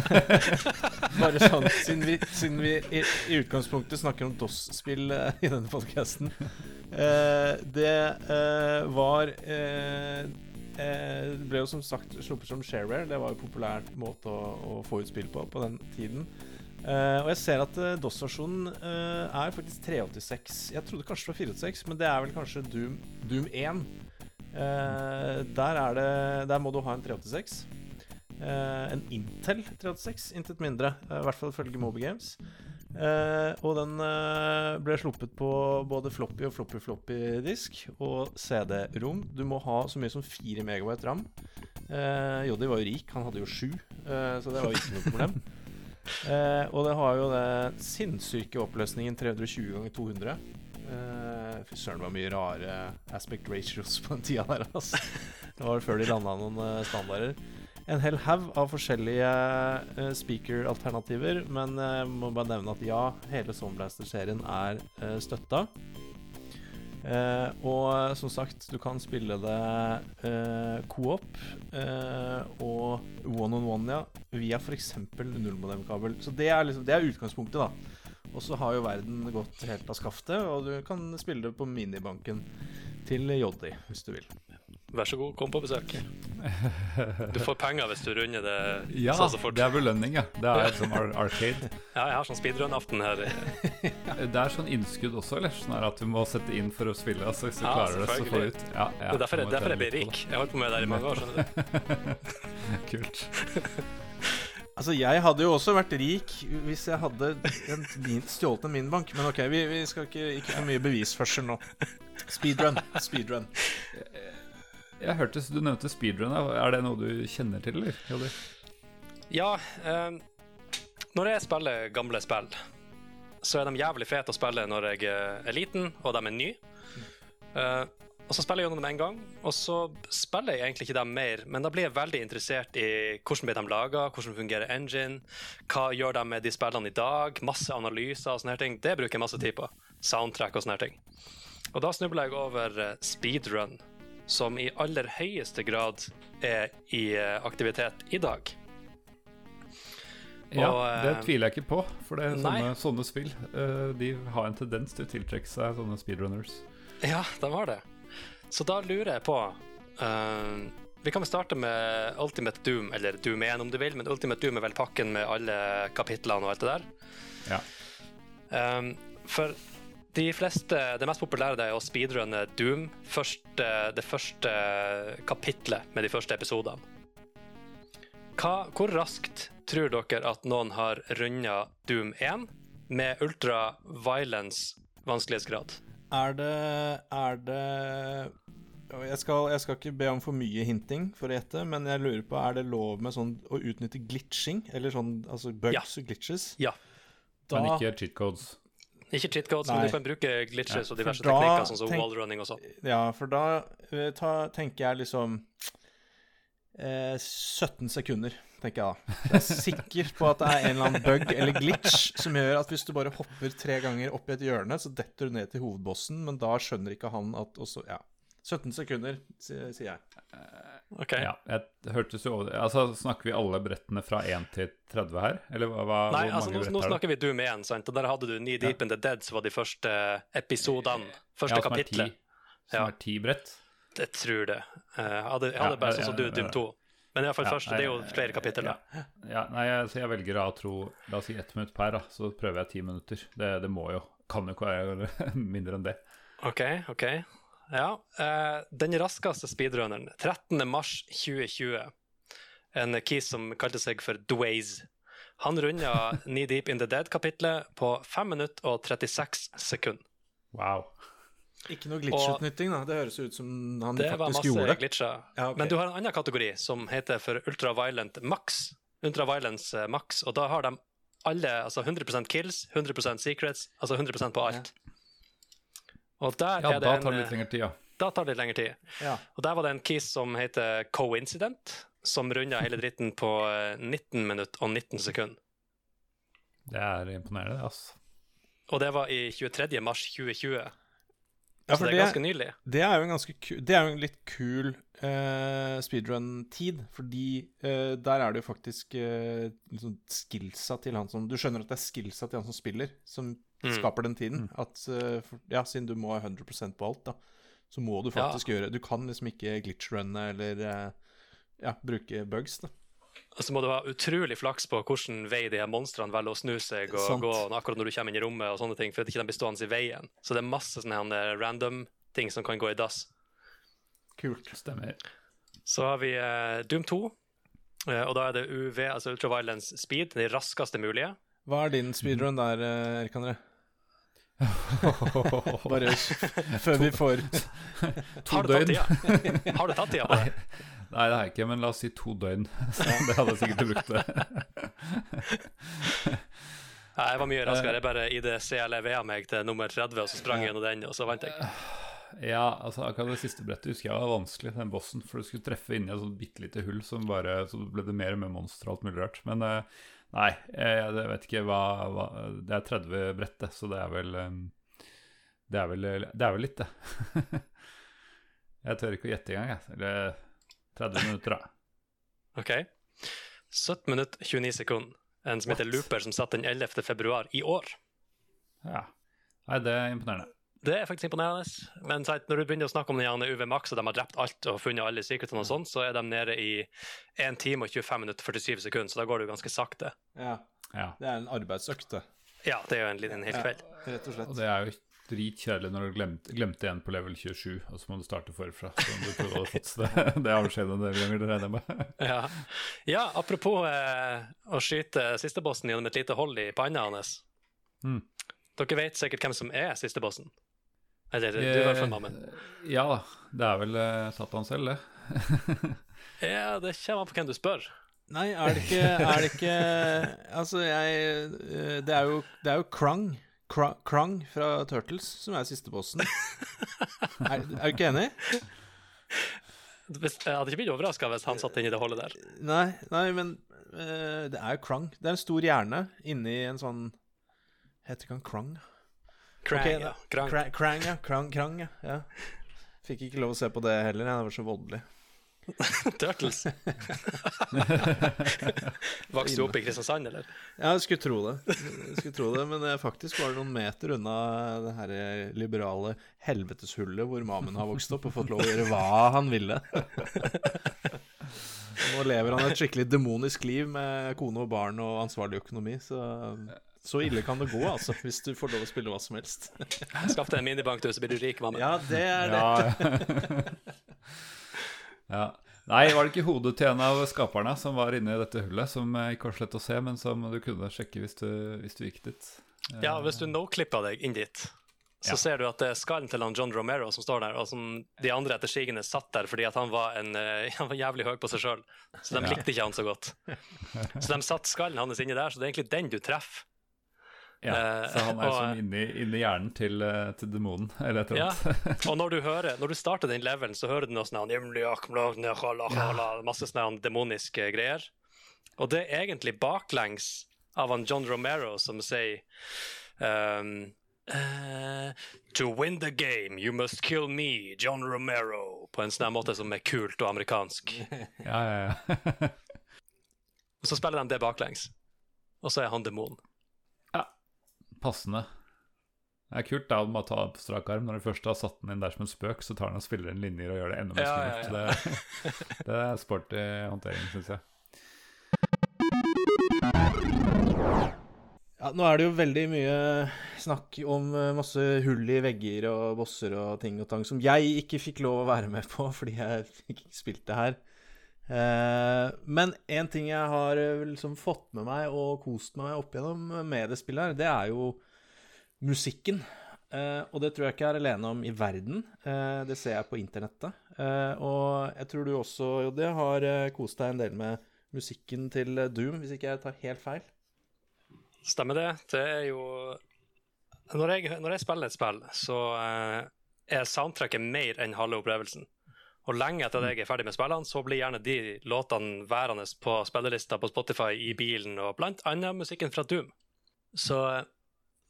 Bare sånn, siden vi, siden vi i, i utgangspunktet snakker om DOS-spill eh, i denne podkasten eh, Det eh, var eh, eh, Det ble jo som sagt sluppet som shareware. Det var jo en populær måte å, å få ut spill på på den tiden. Eh, og jeg ser at uh, DOS-versjonen uh, er faktisk 386. Jeg trodde kanskje det var 486, men det er vel kanskje Doom, Doom 1. Eh, der, er det, der må du ha en 386. Eh, en Intel 386, intet mindre. I hvert fall ifølge Moby Games. Og den ble sluppet på både floppy og floppy-floppy-disk og CD-rom. Du må ha så mye som 4 megabyte ram. Uh, Joddi var jo rik, han hadde jo 7, eh, så det var jo ikke noe problem. Eh, og det har jo den sinnssyke oppløsningen 320 ganger 200. Eh, Fy søren, det var mye rare aspect ratios på den tida der. Altså. Det var før de landa noen eh, standarder. En hel haug av forskjellige eh, speaker-alternativer, men jeg må bare nevne at ja, hele Soundblaster-serien er støtta. Eh, og som sagt, du kan spille det uh, co-op eh, og one on one, ja, via f.eks. nullmodemkabel. Så det er, liksom, det er utgangspunktet, da. Og så har jo verden gått helt av skaftet, og du kan spille det på minibanken til Joddi, hvis du vil. Vær så god, kom på besøk. Du får penger hvis du runder det Ja, så fort. det er belønning, ja. Det er som ar arcade. Ja, jeg har sånn speedrun-aften her. Det er sånn innskudd også, eller? Sånn at du må sette inn for å spille. Altså, hvis du Ja, klarer det, så får du ut. Ja, ja, det er derfor, jeg, derfor jeg blir rik. Jeg har holdt på med det der i mange år. skjønner du. Kult. Altså, jeg hadde jo også vært rik hvis jeg hadde en min, stjålet en minbank. Men ok, vi, vi skal ikke, ikke få mye bevisførsel nå. Speedrun. Speedrun. Jeg hørte du nevnte speedrun. Er det noe du kjenner til, eller? Joddi? Ja, eh, når jeg spiller gamle spill, så er de jævlig fete å spille når jeg eh, er liten, og de er nye. Eh, og så spiller jeg gjennom dem en gang, og så spiller jeg egentlig ikke dem mer, men da blir jeg veldig interessert i hvordan blir de laga, hvordan fungerer engine, hva gjør de med de spillene i dag, masse analyser og sånne her ting. Det bruker jeg masse tid på. Soundtrack og sånne her ting. Og da snubler jeg over speedrun, som i aller høyeste grad er i eh, aktivitet i dag. Ja, Og, eh, det tviler jeg ikke på. For det sånne, sånne spill eh, De har en tendens til å tiltrekke seg sånne speedrunners. Ja, de har det. Så da lurer jeg på uh, Vi kan starte med Ultimate Doom, eller Doom 1 om du vil, men Ultimate Doom er vel pakken med alle kapitlene og alt det der. Ja. Um, for de fleste, det mest populære det er å speedrunne Doom, første, det første kapitlet med de første episodene. Hva, hvor raskt tror dere at noen har runda Doom 1 med ultra violence vanskelighetsgrad? Er det Er det jeg skal, jeg skal ikke be om for mye hinting for å gjette, men jeg lurer på Er det lov med sånn å utnytte glitching? Eller sånn altså bugs Ja. og glitches? Ja. Da, Men ikke cheat codes. Ikke cheat codes, men du kan bruke glitches Ja, og diverse da teknikker, sånn som tenk- wallrunning og sånn. Ja, for da eh, ta, tenker jeg liksom eh, 17 sekunder, tenker jeg da. Jeg er sikker på at det er en eller annen bug eller glitch som gjør at hvis du bare hopper tre ganger opp i et hjørne, så detter du ned til hovedbossen, men da skjønner ikke han at også Ja. 17 sekunder, sier sier jeg. Ok. Ja, jeg hørtes jo over Altså, Snakker vi alle brettene fra 1 til 30 her? Eller hva, Nei, altså nå, nå er snakker vi Doom 1, sant? og der hadde du Knee Deep in the Dead, som var de første episodene. Første Ja, som er ti- Som Ja. er ti brett? Jeg tror det. Eh, Jeg hadde, jeg hadde Ja, bare ja, sånn som du, ja, Doom 2. Men iallfall Ja, første. Det er jo flere kapitler. da. Ja, ja nei, så jeg velger da å tro La oss si ett minutt per, da. Så prøver jeg ti minutter. Det, det må jo Kan jo ikke være mindre enn det. OK, OK. Ja. eh, den raskeste speedrunneren, 13. mars 2020, en kis som kalte seg for Dwaze. Han runda Knee Deep in the Dead-kapitlet på 5 minutter og 36 sekunder. Wow. Ikke noe glitch-utnytting, da. Det høres ut som han Det var faktisk masse gjorde det. glitcher. Ja, okay. Men du har en annen kategori som heter for ultraviolent max. Ultraviolence eh, max, og da har de alle altså 100% kills, 100% secrets, altså 100% på alt. Og der Ja, er det da tar det litt lengre tid, ja. da tar det litt lengre tid. Ja. Og der var det en kis som heter Coincident, som runda hele dritten på eh, 19 minutter og 19 sekunder. Det er imponerende, det, altså. Og det var i 23. mars 2020. Ja, så for det er ganske nylig. Det er jo en ganske ku Det er jo en litt kul uh, speedrun-tid, fordi uh, der er det jo faktisk uh, liksom skillsa til han som Du skjønner at det er skillsa til han som spiller, som. Skaper den tiden. At eh, for, Ja, siden du må ha 100 på alt, da, så må du faktisk gjøre Du kan liksom ikke glitch-runne eller eh, ja, bruke bugs, da. Og så må du ha utrolig flaks på hvilken vei de monstrene velger å snu seg og Sant. gå akkurat når du kommer inn i rommet, og sånne ting, for at ikke de blir stående i veien. Så det er masse sånne random ting som kan gå i dass. Kult. Stemmer. Så har vi eh, Doom 2. eh, og da er det UV, altså Ultraviolence Speed, de raskeste mulige. Hva er din speedrun der, Erik André? Bare før vi får To døgn. Har du tatt tida på det? Nei, det har jeg ikke, men la oss si to døgn. Så det hadde jeg sikkert brukt det. Nei, jeg var mye raskere. Jeg bare i det meg til nummer 30, og så sprang jeg gjennom den, og så vant jeg. Ja, altså akkurat det siste brettet husker jeg var vanskelig, den bossen. For du skulle treffe inni et sånt bitte lite hull, som bare, så ble det mer og mer monster og alt mulig rart. Men eh, nei, jeg, jeg vet ikke hva, hva Det er 30 brett, det, så det er vel eh, Det er vel, det er vel litt, det. jeg tør ikke å gjette engang, jeg. Eller 30 minutter, da. OK. 17 minutter, 29 sekunder. En som heter Looper, som satt den 11. februar i år. Ja. Nei, det er imponerende. Det er faktisk imponerende. Men når du begynner å snakke om den UV Max, og de har drept alt og funnet alle secretene og sånn, så er de nede i 1 time og 25 minutter og 47 sekunder, så da går det jo ganske sakte. Ja, Ja. det er en arbeidsøkt, det. Ja, det er jo en en hel Ja, rett og slett. Og det er jo dritkjedelig når du glemte, glemte en på level 27, og så må du starte forfra. Som du trodde du hadde fått det. Det har skjedd en del ganger, det regner jeg med. Ja, ja apropos eh, å skyte sistebossen gjennom et lite hold i panna hans. Mm. Dere vet sikkert hvem som er sistebossen? Eller du, i hvert fall, mammen. Eh, Ja da. Det er vel Satan selv, det. Ja, det kommer an på hvem du spør. Nei, er det ikke, er det ikke Altså, jeg eh, Det er jo, det er jo Krang. Krang fra Turtles som er siste bossen. Er, er du ikke enig? Jeg hadde ikke blitt overraska hvis han satt inni det hullet der. Nei, nei men eh, det er jo Krang. Det er en stor hjerne inni en sånn Heter ikke han Krang? Krang, okay, ja. Krang. Krang, krang ja. Krang, krang, ja. ja. Fikk ikke lov å se på det heller, jeg. det var så voldelig. Turtles. Vokste du opp i Kristiansand, eller? Ja, jeg skulle tro det. Jeg skulle tro det, Men eh, faktisk var det noen meter unna det her liberale helveteshullet hvor Mamen har vokst opp og fått lov å gjøre hva han ville. Nå lever han et skikkelig demonisk liv med kone og barn og ansvarlig økonomi, så så ille kan det gå, altså, hvis du får lov å spille hva som helst. Skaff deg en minibank, du, så blir du rik, mamma. Ja, det er det. Ja. ja. Nei, var det ikke hodet til en av skaperne som var inne i dette hullet, som eh, ikke var så lett å se, men som du kunne sjekke hvis du, hvis du gikk dit? Eh, Ja, hvis du no-clipper deg inn dit, så Ja. ser du at det er skallen til han John Romero som står der, og som de andre etter sigende satt der fordi at han var, en, eh, han var jævlig høy på seg sjøl. Så de Ja. likte ikke han så godt. Så de satte skallen hans inni der, så det er egentlig den du treffer. Ja, Eh, så han er og- sånn inni, inni hjernen til, eh, til demonen, eller et eller Ja. Og når du hører, når du starter den levelen, så hører du noe sånn Masse sånne demoniske greier. Og det er egentlig baklengs av han John Romero som sier um, Uh, To win the game, you must kill me, John Romero. På en sånn måte som er kult og amerikansk. Ja, ja, ja. Og så spiller de det baklengs. Og så er han demon. Passende. Det er kult da, å ta på strak arm. Når du først har satt den inn der som en spøk, så tar den og spiller inn linjer og gjør det enda mer Ja, ja, ja. Det, det er sporty håndtering, syns jeg. Ja, nå er det jo veldig mye snakk om eh, masse hull i vegger og bosser og ting og tang som jeg ikke fikk lov å være med på fordi jeg ikke spilte her. Eh, men en ting jeg har eh, liksom fått med meg og kost meg opp igjennom med det spillet her, det er jo musikken. Eh, og det tror jeg ikke jeg er alene om i verden. Det ser jeg på internettet. Og jeg tror du også, Jodde, har kost deg en del med musikken til Doom, hvis ikke jeg tar helt feil. Stemmer det. Det er jo Når jeg, når jeg spiller et spill, så er soundtracket mer enn halve opplevelsen. Og lenge etter at jeg er ferdig med spillene, så blir gjerne de låtene værende på spillelista på Spotify i bilen, og blant annet musikken fra Doom. Så eh,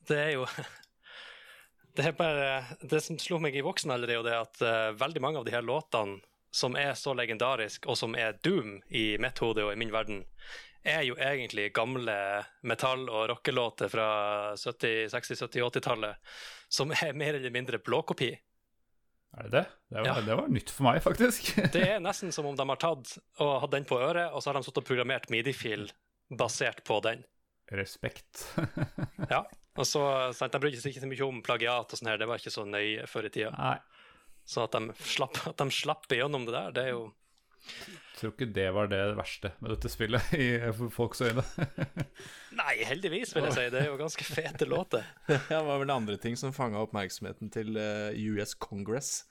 det er jo Det er bare Det som slo meg i voksen alder, er jo det at uh, veldig mange av de her låtene som er så legendarisk, og som er Doom i mitt hode og i min verden, er jo egentlig gamle metall- og rockelåter fra 70-, 60-, 70-, 80-tallet, som er mer eller mindre blåkopi. Er det det? Det var, Ja. det var nytt for meg, faktisk. Det er nesten som om de har tatt og hatt den på øret, og så har de sittet og programmert midi-fil basert på den. Respekt. Ja, og så, sant, De brydde seg ikke så mye om plagiat og sånn her, det var ikke så nøye før i tida. Nei. Så at de slapp, at de slapp igjennom det der, det er jo Jeg tror ikke det var det verste med dette spillet i folks øyne. Nei, heldigvis, vil jeg si. Det er jo ganske fete låter. Det var vel andre ting som fanga oppmerksomheten til eh, US Congress.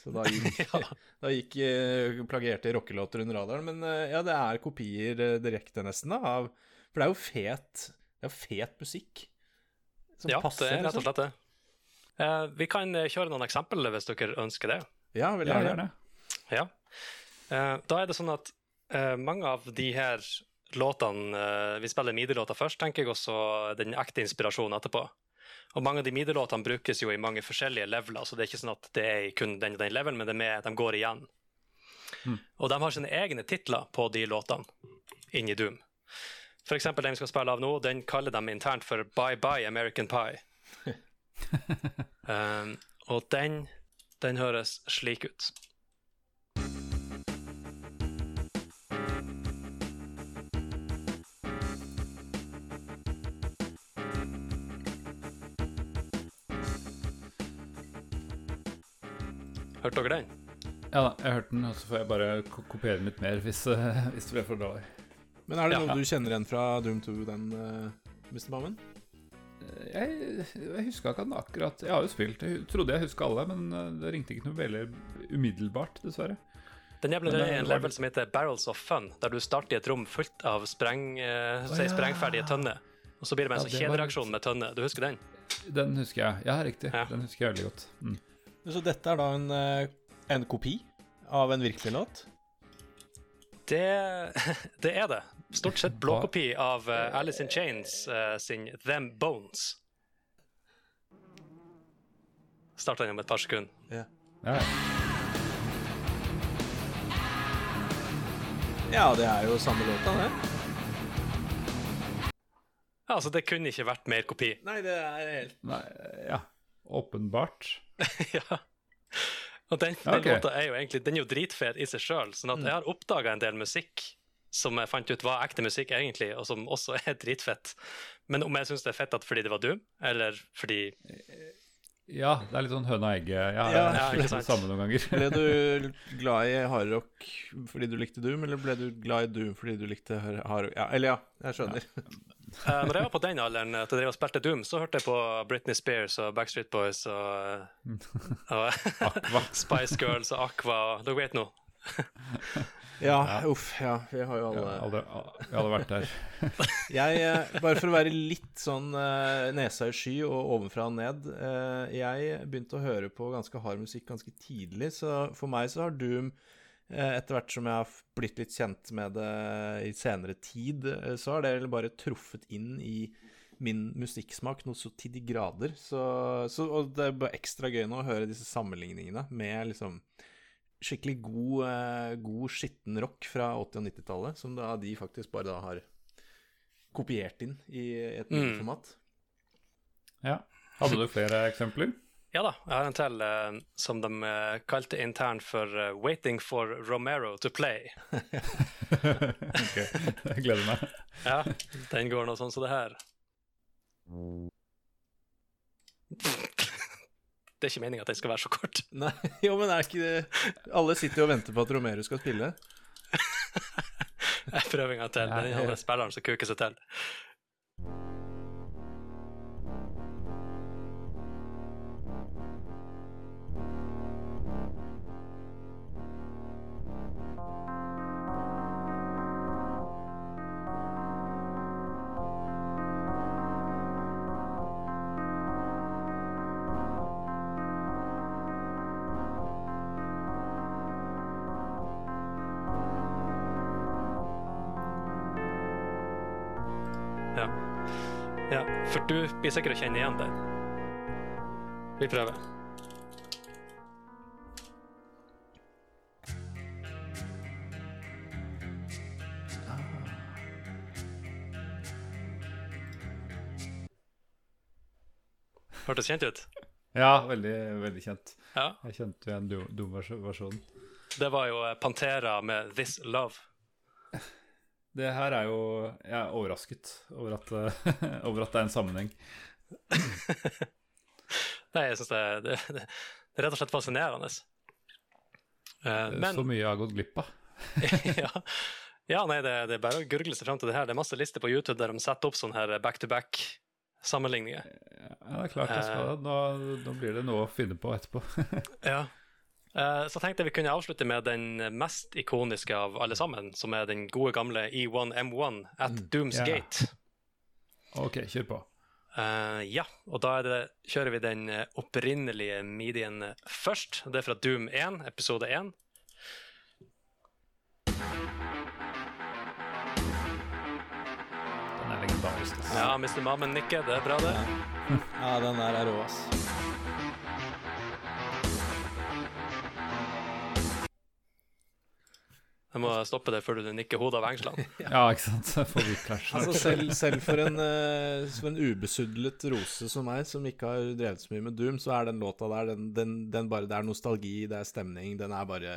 Så da gikk, Ja. da gikk eh, plagierte rockelåter under radaren. Men eh, ja, det er kopier direkte, nesten, da. Av, for det er jo fet Det er fet musikk. Som Ja, passer, det er rett og liksom. slett det. Eh, vi kan kjøre noen eksempler hvis dere ønsker det. Ja, veldig gjerne. Ja. Eh, da er det sånn at eh, mange av de her låtene eh, Vi spiller midi-låter først, tenker jeg, og så den ekte inspirasjonen etterpå. Og mange av de midi-låtene brukes jo i mange forskjellige leveler, så det er ikke sånn at det er kun den og den levelen, men det med, de går igjen. Og de har sine egne titler på de låtene inni Doom. Eksempel den vi skal spille av nå, den kaller de internt for Bye Bye American Pie. um, og den, den høres slik ut. Hørte dere den? Ja da, jeg hørte den, og så får jeg bare kopiere den litt mer hvis, eh, hvis det blir for dårlig. Men er det Ja. noe du kjenner igjen fra Doom 2, den, uh, Mr. Mammen? Eh, Jeg, jeg huska ikke den akkurat Jeg har jo spilt, jeg trodde jeg huska alle, men eh, det ringte ikke noe veldig umiddelbart, dessverre. Den er Men, eh, en level som heter Barrels of Fun, der du starter i et rom fullt av spreng, uh, si, ja. sprengferdige tønner. Og så blir det med en Ja, sånn kjedereaksjon med tønner. Du husker den? Den husker jeg. Ja, riktig. Ja. Den husker jeg veldig godt. Mm. Så dette er da en, eh, en kopi av en virkelig låt? Det, det er det. Stort sett blåkopi av eh, Alice in Chains eh, sin Them Bones. Starter den om et par sekunder. Ja. Ja, Ja, det er jo samme låta, det. Ja, altså, det kunne ikke vært mer kopi. Nei, det er helt Nei, ja. Åpenbart. ja. Og den, den okay. låta er jo egentlig Den er jo dritfet i seg sjøl. Sånn at jeg har oppdaga en del musikk som jeg fant ut var ekte musikk, egentlig, og som også er dritfett. Men om jeg syns det er fett at fordi det var du, eller fordi Ja, det er litt sånn høna og egget. Ja, Ja, ja, har ikke det samme noen ganger. Ble du glad i hardrock fordi du likte Doom, eller ble du glad i Doom fordi du likte hardrock? Ja, eller ja, jeg skjønner. Eh, når jeg var på den alderen at jeg drev og spilte Doom, så hørte jeg på Britney Spears og Backstreet Boys og, eh, og Spice Girls og Aqua og Dere vet nå. Ja, uff, ja, vi har jo Ja, alle aldri, jeg hadde vært der. Jeg, eh, bare for å være litt sånn eh, nesa i sky og ovenfra og ned eh, Jeg begynte å høre på ganske hard musikk ganske tidlig, så for meg så har Doom eh, etter hvert som jeg har blitt litt kjent med det i senere tid, eh, så har det bare truffet inn i min musikksmak noe så til de grader. Så, så, og det er bare ekstra gøy nå å høre disse sammenligningene med liksom skikkelig god, eh, god skitten rock fra 80- og 90-tallet, som da de faktisk bare da har kopiert inn i et Mm. format. Ja. Hadde du flere eksempler? Ja da, jeg har en til uh, som de uh, kalte internt for uh, 'Waiting for Romero to play'. ok, jeg gleder meg. Ja, den går nå sånn som det her. Det er ikke meninga at den skal være så kort. Nei, jo, men er ikke det Alle sitter jo og venter på at Romero skal spille. Jeg prøver en gang til. Ja, Den ja. andre spilleren som kuker seg til. Sikkert å kjenne igjen den. Vi prøver. Hørtes kjent ut? Ja, veldig, veldig kjent. Ja. Jeg kjente igjen dum Doom-versjonen. Det var jo eh, Pantera med 'This Love'. Det her er jo Jeg er overrasket over at, eh, over at det er en sammenheng. Nei, jeg syns det, det, det er rett og slett fascinerende. Uh, men Så mye jeg har gått glipp av. ja. ja, nei, det, det er bare å gurgle seg fram til det her. Det er masse lister på YouTube der de setter opp sånne her back-to-back-sammenligninger. Ja, det er klart jeg skal det. Nå, nå blir det noe å finne på etterpå. Ja. Eh, Så tenkte jeg vi kunne avslutte med den mest ikoniske av alle sammen, som er den gode gamle E1M1 at Dooms yeah. Gate. OK, kjør på. Uh, ja, og da er det, kjører vi den opprinnelige midien først. Det er fra Doom 1, episode 1. Den er legendarisk. Ja, Mr. Mammen nikker, det er bra, det. Ja, den der er rå, ass. Jeg må stoppe det før du nikker hodet av engslene. Ja, ikke sant? Altså selv, selv for en, uh, en ubesudlet rose som meg, som ikke har drevet så mye med Doom, så er den låta der den, den, den bare, Det er nostalgi, det er stemning. Den er bare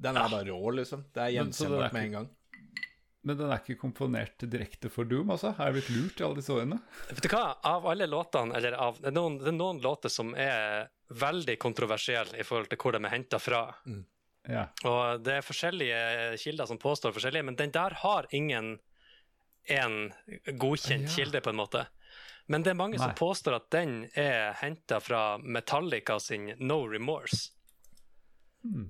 Den er bare rå, liksom. Det er gjenkjennbart med en gang. Men den er ikke komponert direkte for Doom, altså? Har jeg blitt lurt i alle disse årene? Vet du hva, av alle låtene, eller av, det, er noen, det er noen låter som er veldig kontroversielle i forhold til hvor de er henta fra. Ja. Og det er forskjellige kilder som påstår forskjellige, men den der har ingen en godkjent Ja. kilde, på en måte. Men det er mange som påstår at den er henta fra Metallica sin No Remorse. Hmm.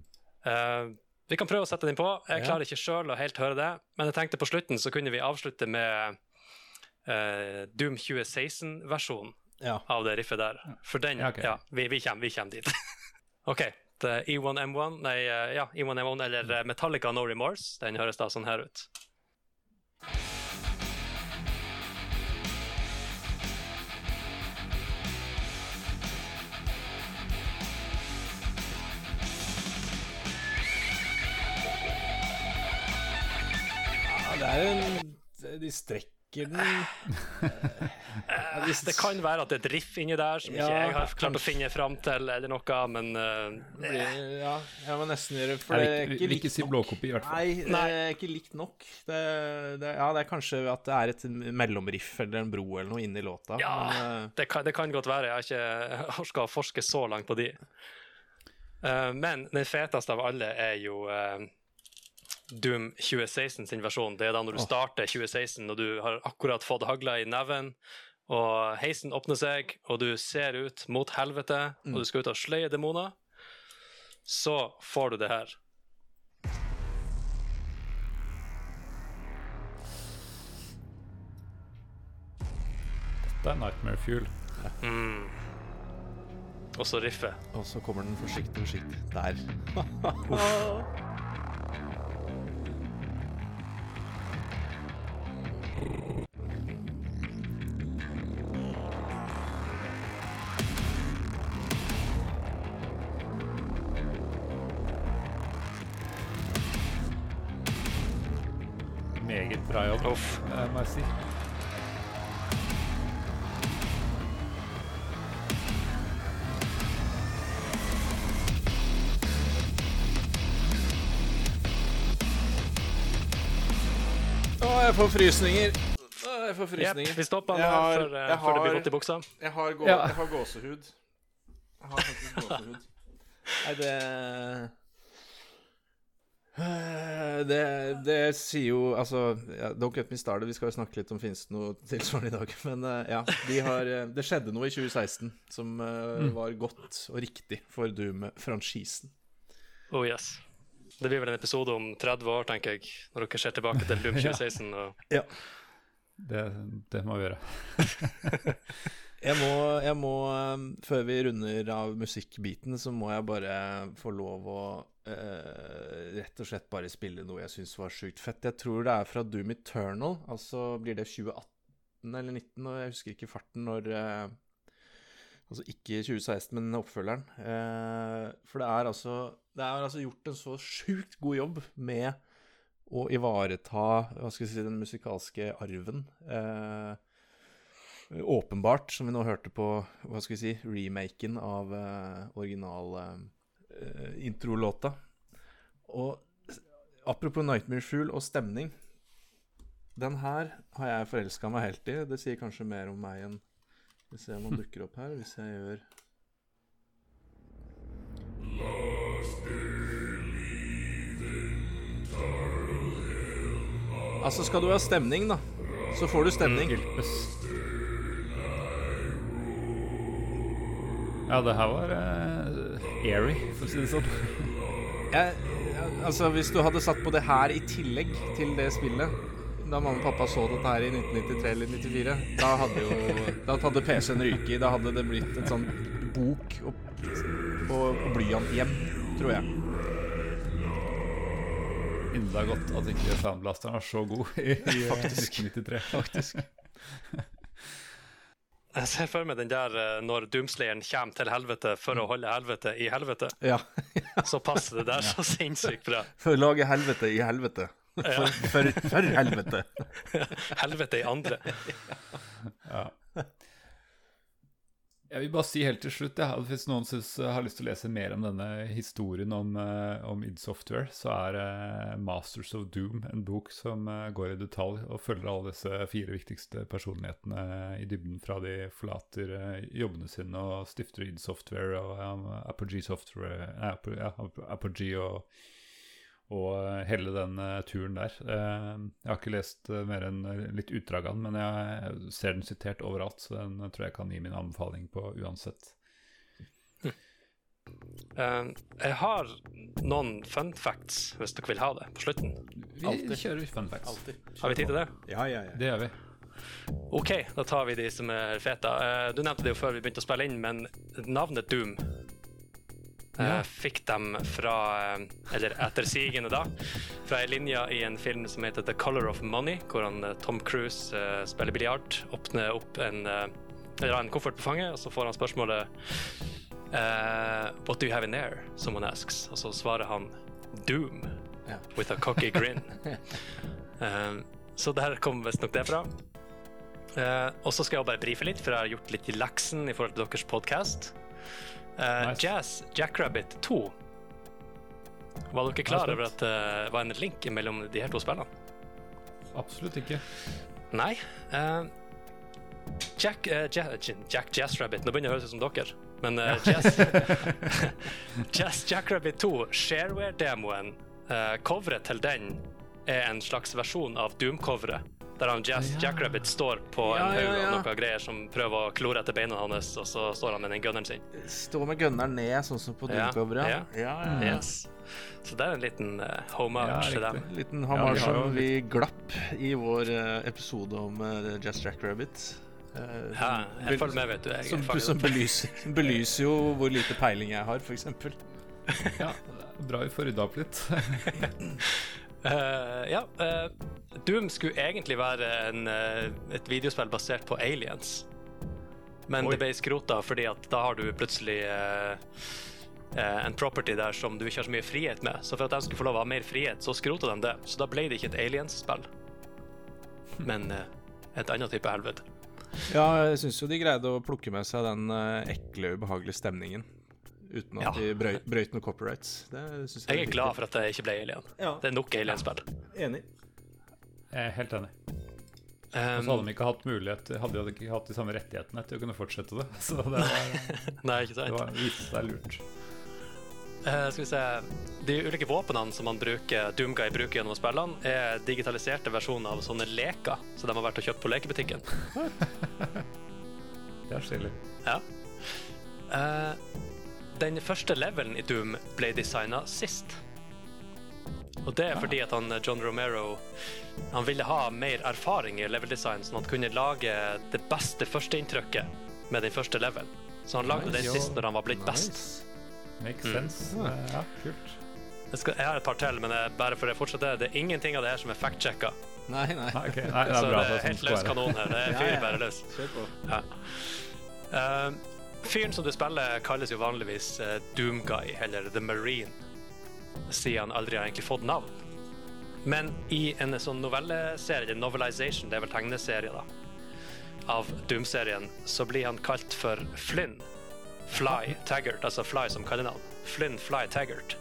Uh, vi kan prøve å sette den på. Jeg klarer ikke sjøl å helt høre det, men jeg tenkte på slutten så kunne vi avslutte med uh, Doom 2016-versjonen Ja. av det riffet der. For den, Ja, ja, vi, vi, kommer, vi kommer dit. OK. Det er E1M1, nei, eh, ja, E1M1 eller eh, Metallica No Remorse. Den høres da sånn her ut. ja, det er en De strekker den Hvis det kan være at det er et riff inni der som ikke jeg har klart å finne fram til, eller noe, men uh, Ja, jeg må nesten gjøre For det er ikke- ikke vil ikke likt si nok. blåkopi, i hvert fall. Nei, det er ikke likt nok. Det, det, ja, det er kanskje at det er et mellomriff eller en bro eller noe inni låta. Ja. Men, uh, det kan, det kan godt være. Jeg har ikke orka å forske så langt på de. Uh, men den feteste av alle er jo eh, Doom 2016 sin versjon. Det er da når du starter 2016 og du har akkurat fått hagla i neven, og heisen åpner seg, og du ser ut mot helvete, og du skal ut og sløye demoner, så får du det her. Det er Nightmare Fuel. Mm. Og så riffet. og så kommer den forsiktig, forsiktig. Der. Uff. eh, jeg. Å, jeg får frysninger. Å, jeg får frysninger. frysninger. vi stopper her før, uh, før det blir godt i buksa. Jeg har, gå Ja. jeg har gåsehud. Jeg har faktisk gåsehud. Nei, det det, det sier jo Altså, ja, Don't get me started. Vi skal jo snakke litt om finnes det noe tilsvarende i dag. Men eh, ja, de har, eh, det skjedde noe i 2016 som mm. var godt og riktig for Doom-franchisen. Oh yes. Det blir vel en episode om 30 år, tenker jeg, når dere ser tilbake til Doom 2016. Og... Ja. Det, det må vi gjøre. Jeg må, jeg må eh, Før vi runder av musikkbiten, så må jeg bare få lov å eh, rett og slett bare spille noe jeg syns var sjukt fett. Jeg tror det er fra Doom Eternal. Altså blir det 2018 eller 2019, og jeg husker ikke farten når uh, Altså ikke 2016, men oppfølgeren. Uh, for det er altså Det er altså gjort en så sjukt god jobb med å ivareta hva skal jeg si, den musikalske arven. Åpenbart, som vi nå hørte på hva skal vi si, remaken av uh, original Eh, introlåta. Og apropos Nightmare Fool og stemning. Den her har jeg forelska meg helt i. Det sier kanskje mer om meg enn vi ser om må hm. dukker opp her, hvis jeg gjør Altså, skal du ha stemning, da, så får du stemning. Mm, Hjelpes. Ja, det her var eh, airy, for å si det sånn. Jeg, altså, hvis du hadde satt på det her i tillegg til det spillet da mamma og pappa så dette her i 1993 eller 1994, da hadde jo Da hadde PC-en ryket. Da hadde det blitt et sånn bok og, og, hjem, tror jeg. Enda godt at ikke Soundblasteren var så god i, i eh, Faktisk. 1993. Faktisk. Jeg ser for meg den der eh, når Doomslayeren kommer til helvete for å holde helvete i helvete. Ja. Så passer det der så sinnssykt bra. For å lage helvete i helvete. For, for, for helvete. Helvete i andre. Ja. Jeg vil bare si helt til slutt ja, Hvis noen synes, har lyst til å lese mer om denne historien om, uh, om id Software, så er uh, Masters of Doom en bok som uh, går i detalj og følger alle disse fire viktigste personlighetene i dybden fra de forlater jobbene sine og stifter id Software og um, Apogee Software Apogee og og hele den uh, turen der. Uh, jeg har ikke lest uh, mer enn litt utdrag av den, men jeg ser den sitert overalt, så den tror jeg kan gi min anbefaling på uansett. jeg har noen fun facts, hvis dere vil ha det, på slutten. Vi Altid. kjører fun facts. Har vi tid til det? Ja, ja, ja. Det gjør vi. OK, da tar vi de som er fete. Uh, du nevnte det jo før vi begynte å spille inn, men navnet Doom uh, Ja. fikk dem fra uh, Eller ettersigende da. Fra ei linje i en film som heter The Color of Money, hvor han, uh, Tom Cruise spiller biljard. Åpner opp en, eller har en koffert på fanget, og så får han spørsmålet uh, What do you have in there? Someone asks. Og så svarer han Doom. Ja. With a cocky grin. uh, så der kom visstnok det fra. Uh, og så skal jeg bare brife litt, for jeg har gjort litt i leksen i forhold til deres podkast. Nice. Jazz Jackrabbit 2. Var dere klar over at det var en link mellom de her to spillene? Absolutt ikke. Nei. Uh, Jack, uh, Ja- Jack Jazz-Rabbit Nå begynner det å høres ut som dere. Men uh, Jazz, Jazz Jackrabbit 2, Shareware-demoen, uh, coveret til den er en slags versjon av Doom-coveret. Der han Jazz Ja. Jackrabbit står på Ja, en haug ja. av noe greier som prøver å klore etter beina hans, og så står han med den gunneren sin. Står med gunneren ned, sånn som på Ja, ja. Ja, ja, ja. Yes. Så det er en liten uh, homage Ja, til dem. En liten Ja, vi har jo som vi glapp i vår uh, episode om uh, Jazz Jackrabbit. Uh, Ja, jeg følger med, vet du. Jeg Som, ferdig som belyser, som belyser jo hvor lite peiling jeg har, f.eks. Ja, Bra vi får rydda opp litt. Eh, ja, Uh, Doom skulle egentlig være en, uh, et videospill basert på aliens. Men Oi. det ble skrota fordi at da har du plutselig en property der som du ikke har så mye frihet med. Så for at de skulle få lov å ha mer frihet, så skrota de det. Så da ble det ikke et aliens-spill, men et annet type helvete. Ja, jeg syns jo de greide å plukke med seg den ekle, ubehagelige stemningen. Uten at Ja. de brøy, brøyt noen copyrights. Det synes Jeg er glad for at det ikke ble alien. Ja, Det er nok alien-spill. enig. Jeg er helt enig. Og Um, så hadde de ikke hatt mulighet Hadde de ikke hatt de samme rettighetene til å kunne fortsette det. Så det var, nei, ikke sant. det var viste seg lurt. Uh, skal vi se De ulike våpnene som man bruker, Doomguy bruker gjennom spillene, er digitaliserte versjoner av sånne leker som de har vært og kjøpt på lekebutikken. Det er stilig. Ja. Eh, den første levelen i Doom ble designa sist. Og det er fordi at han, eh, John Romero han ville ha mer erfaring i level-design, sånn at han kunne lage det beste førsteinntrykket med den første levelen. Så han lagde den sist når han var blitt best. Makes Mm. sense. Ja. Eh, Ja, kult. Jeg, skal, jeg har et par til, men jeg, bare for å fortsette, det er ingenting av det her som er fact-sjekka. Nei, nei. Nei, ok. Nei, det Så er bra. det er sånn helt løs kanon her. Det er Ja, fyr bare løs. Ja. Eh, fyren som du spiller, kalles jo vanligvis uh, Doomguy, eller The Marine, siden han aldri har egentlig fått navn. Men i en sånn novelleserie, novelization, det er vel tegneserie, da, av Doom-serien, så blir han kalt for Flynn. Fly Taggart, altså Fly som kallenavn. Flynn Fly Taggart.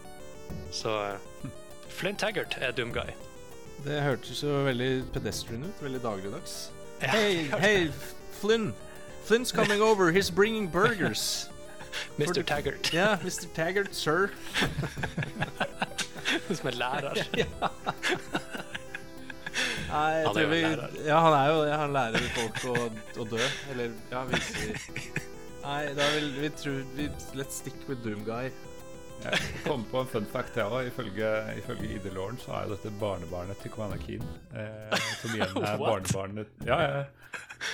Så eh, Flynn Taggart er Doomguy. Det hørtes jo veldig pedestrian ut. Veldig dagligdags. Hei, hey, Flynn. Flynn's coming over. He's bringing burgers. Mr. Taggart, Yeah, Mr. Taggart, sir. som er lærer. Nei, jeg tror vi. Ja, han er jo det. Han lærer folk å, å dø. Eller ja, viser Nei, da vil vi tro vi Let's stick with Doom Guy. Jeg kom på en fun fact, her òg. Ifølge, ifølge ID-låren så er jo dette barnebarnet til Commander Keen. Eh, som igjen er barnebarnet Ja, ja.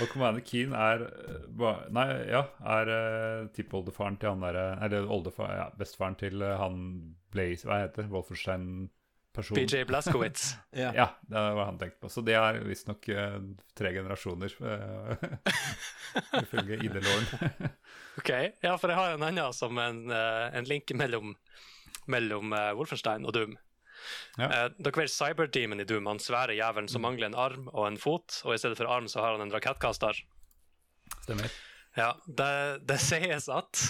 Og Commander Keen er eh, Nei, ja, er uh, tippoldefaren til han derre Eller oldefar, ja, bestefaren til eh, han Blaze Hva heter Wolfenstein-personen? BJ Blaskowitz. Ja. Ja, det var han tenkte på. Så det er visstnok uh, tre generasjoner, eh, ifølge ID-låren. Ok, ja, for jeg har en annen som en, eh, en link mellom, mellom eh, Wolfenstein og Doom. Ja. Eh, dere vet Cyberdemon i Doom, han svære jævelen som mangler en arm og en fot, og i stedet for arm så har han en rakettkaster. Stemmer. Ja, det, det sies at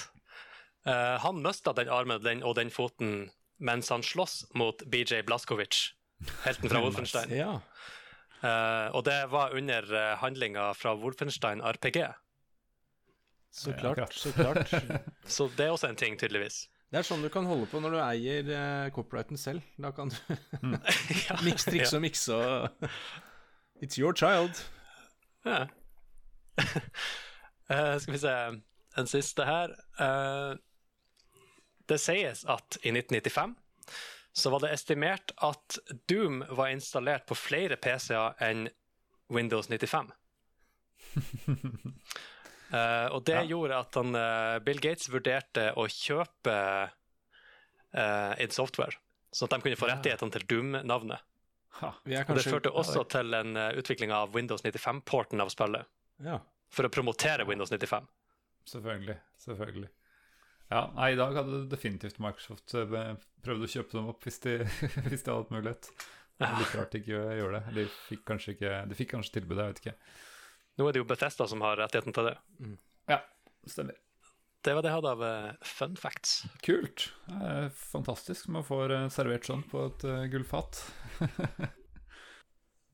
eh, han mista den armen den, og den foten mens han slåss mot BJ Blaskovic, helten fra Wolfenstein. ja. Eh, og det var under uh, handlinga fra Wolfenstein RPG. Så Ja, klart. Så klart. Så det er også en ting, tydeligvis. Det er sånn du kan holde på når du eier eh, copyrighten selv. Da kan du mm. mikse, trikse og mikse og It's your child. Ja. uh, skal vi se En siste her. Uh, det sies at i 1995 så var det estimert at Doom var installert på flere PC-er enn Windows 95. Eh, og det Ja. gjorde at han, eh, Bill Gates vurderte å kjøpe uh, id Software, sånn at de kunne få Ja. rettighetene til Doom-navnet. Det førte også til en uh, utvikling av Windows 95-porten av spillet, Ja. for å promotere Windows 95. Selvfølgelig. Selvfølgelig. Ja, nei, I dag hadde definitivt Microsoft eh, prøvd å kjøpe dem opp hvis de, hvis de hadde hatt mulighet. Det er litt rart de ikke gjør det. De fikk kanskje, ikke, de fikk kanskje tilbudet, jeg vet ikke. Nå er det jo Bethesda som har rettigheten til det. Ja, stemmer. Det var det jeg hadde av uh, fun facts. Kult. Det er fantastisk man får eh, servert sånn på et uh, gullfat.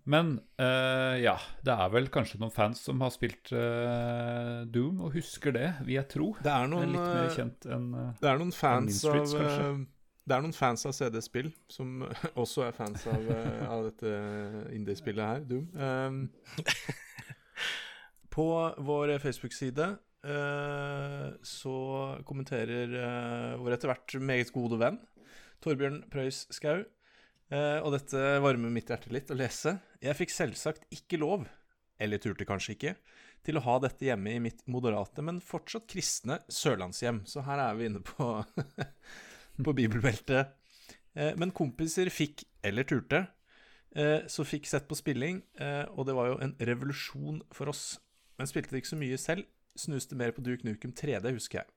Men eh, ja, det er vel kanskje noen fans som har spilt Doom og husker det, vil jeg tro. Det er Det er noen, litt mer kjent enn det er noen fans Streets, av Det er noen fans av CD-spill som også er fans av, av dette indiespillet her, Doom. Um, på vår Facebook-side eh, så kommenterer eh, vår etter hvert meget gode venn Torbjørn Preus Skau. Eh, og dette varmer mitt hjerte litt å lese. Jeg fikk selvsagt ikke lov, eller turte kanskje ikke, til å ha dette hjemme i mitt moderate, men fortsatt kristne sørlandshjem. Så her er vi inne på, på bibelbeltet. Eh, men kompiser fikk, eller turte, så fikk sett på spilling, eh, og det var jo en revolusjon for oss. Men spilte det ikke så mye selv, snuste mer på Duke Nukem 3D, husker jeg.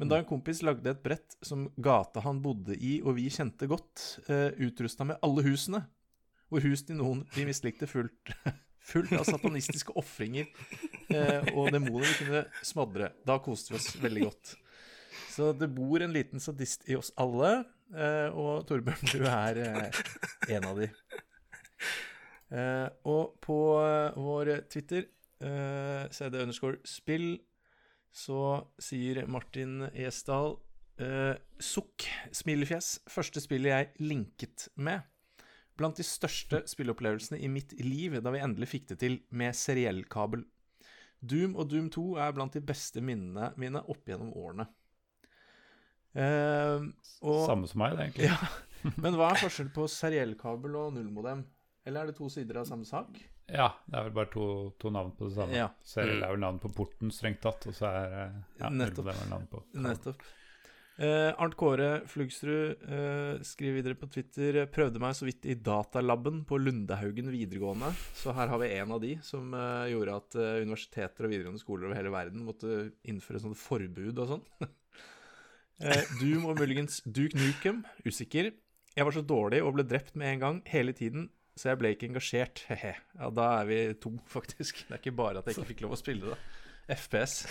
Men da en kompis lagde et brett som gata han bodde i og vi kjente godt, uh, utrusta med alle husene, hvor hus til noen vi mislikte fullt, fullt av satanistiske ofringer eh, og demoner vi kunne smadre, da koste vi oss veldig godt. Så det bor en liten sadist i oss alle, eh, og Torbjørn, du er eh, en av de. Eh, og på uh, vår Twitter, uh, cd underscore spill, så sier Martin Esdal eh, Sukk, smilefjes, første spillet jeg linket med. Blant de største spilleopplevelsene i mitt liv da vi endelig fikk det til med seriellkabel. Doom og Doom 2 er blant de beste minnene mine opp gjennom årene. Eh, og, Samme som meg, det, egentlig. ja, men hva er forskjellen på seriellkabel og nullmodem? Eller er det to sider av samme sak? Ja, det er vel bare to, to navn på det samme. Ja. Seriell er vel navn på porten, strengt tatt, og så er eh, ja, Nettopp. det er navn på Nettopp. Eh, Arnt Kåre Flugsrud eh, skriver videre på Twitter Prøvde meg så vidt i datalaben på Lundehaugen videregående. Så her har vi en av de som eh, gjorde at universiteter og videregående skoler over hele verden måtte innføre sånne forbud og sånn. eh, Doom og muligens Duke Nukem. Usikker. Jeg var så dårlig og ble drept med en gang hele tiden, så jeg ble ikke engasjert. He-he. Ja, da er vi to, faktisk. Det er ikke bare at jeg ikke fikk lov å spille det. FPS.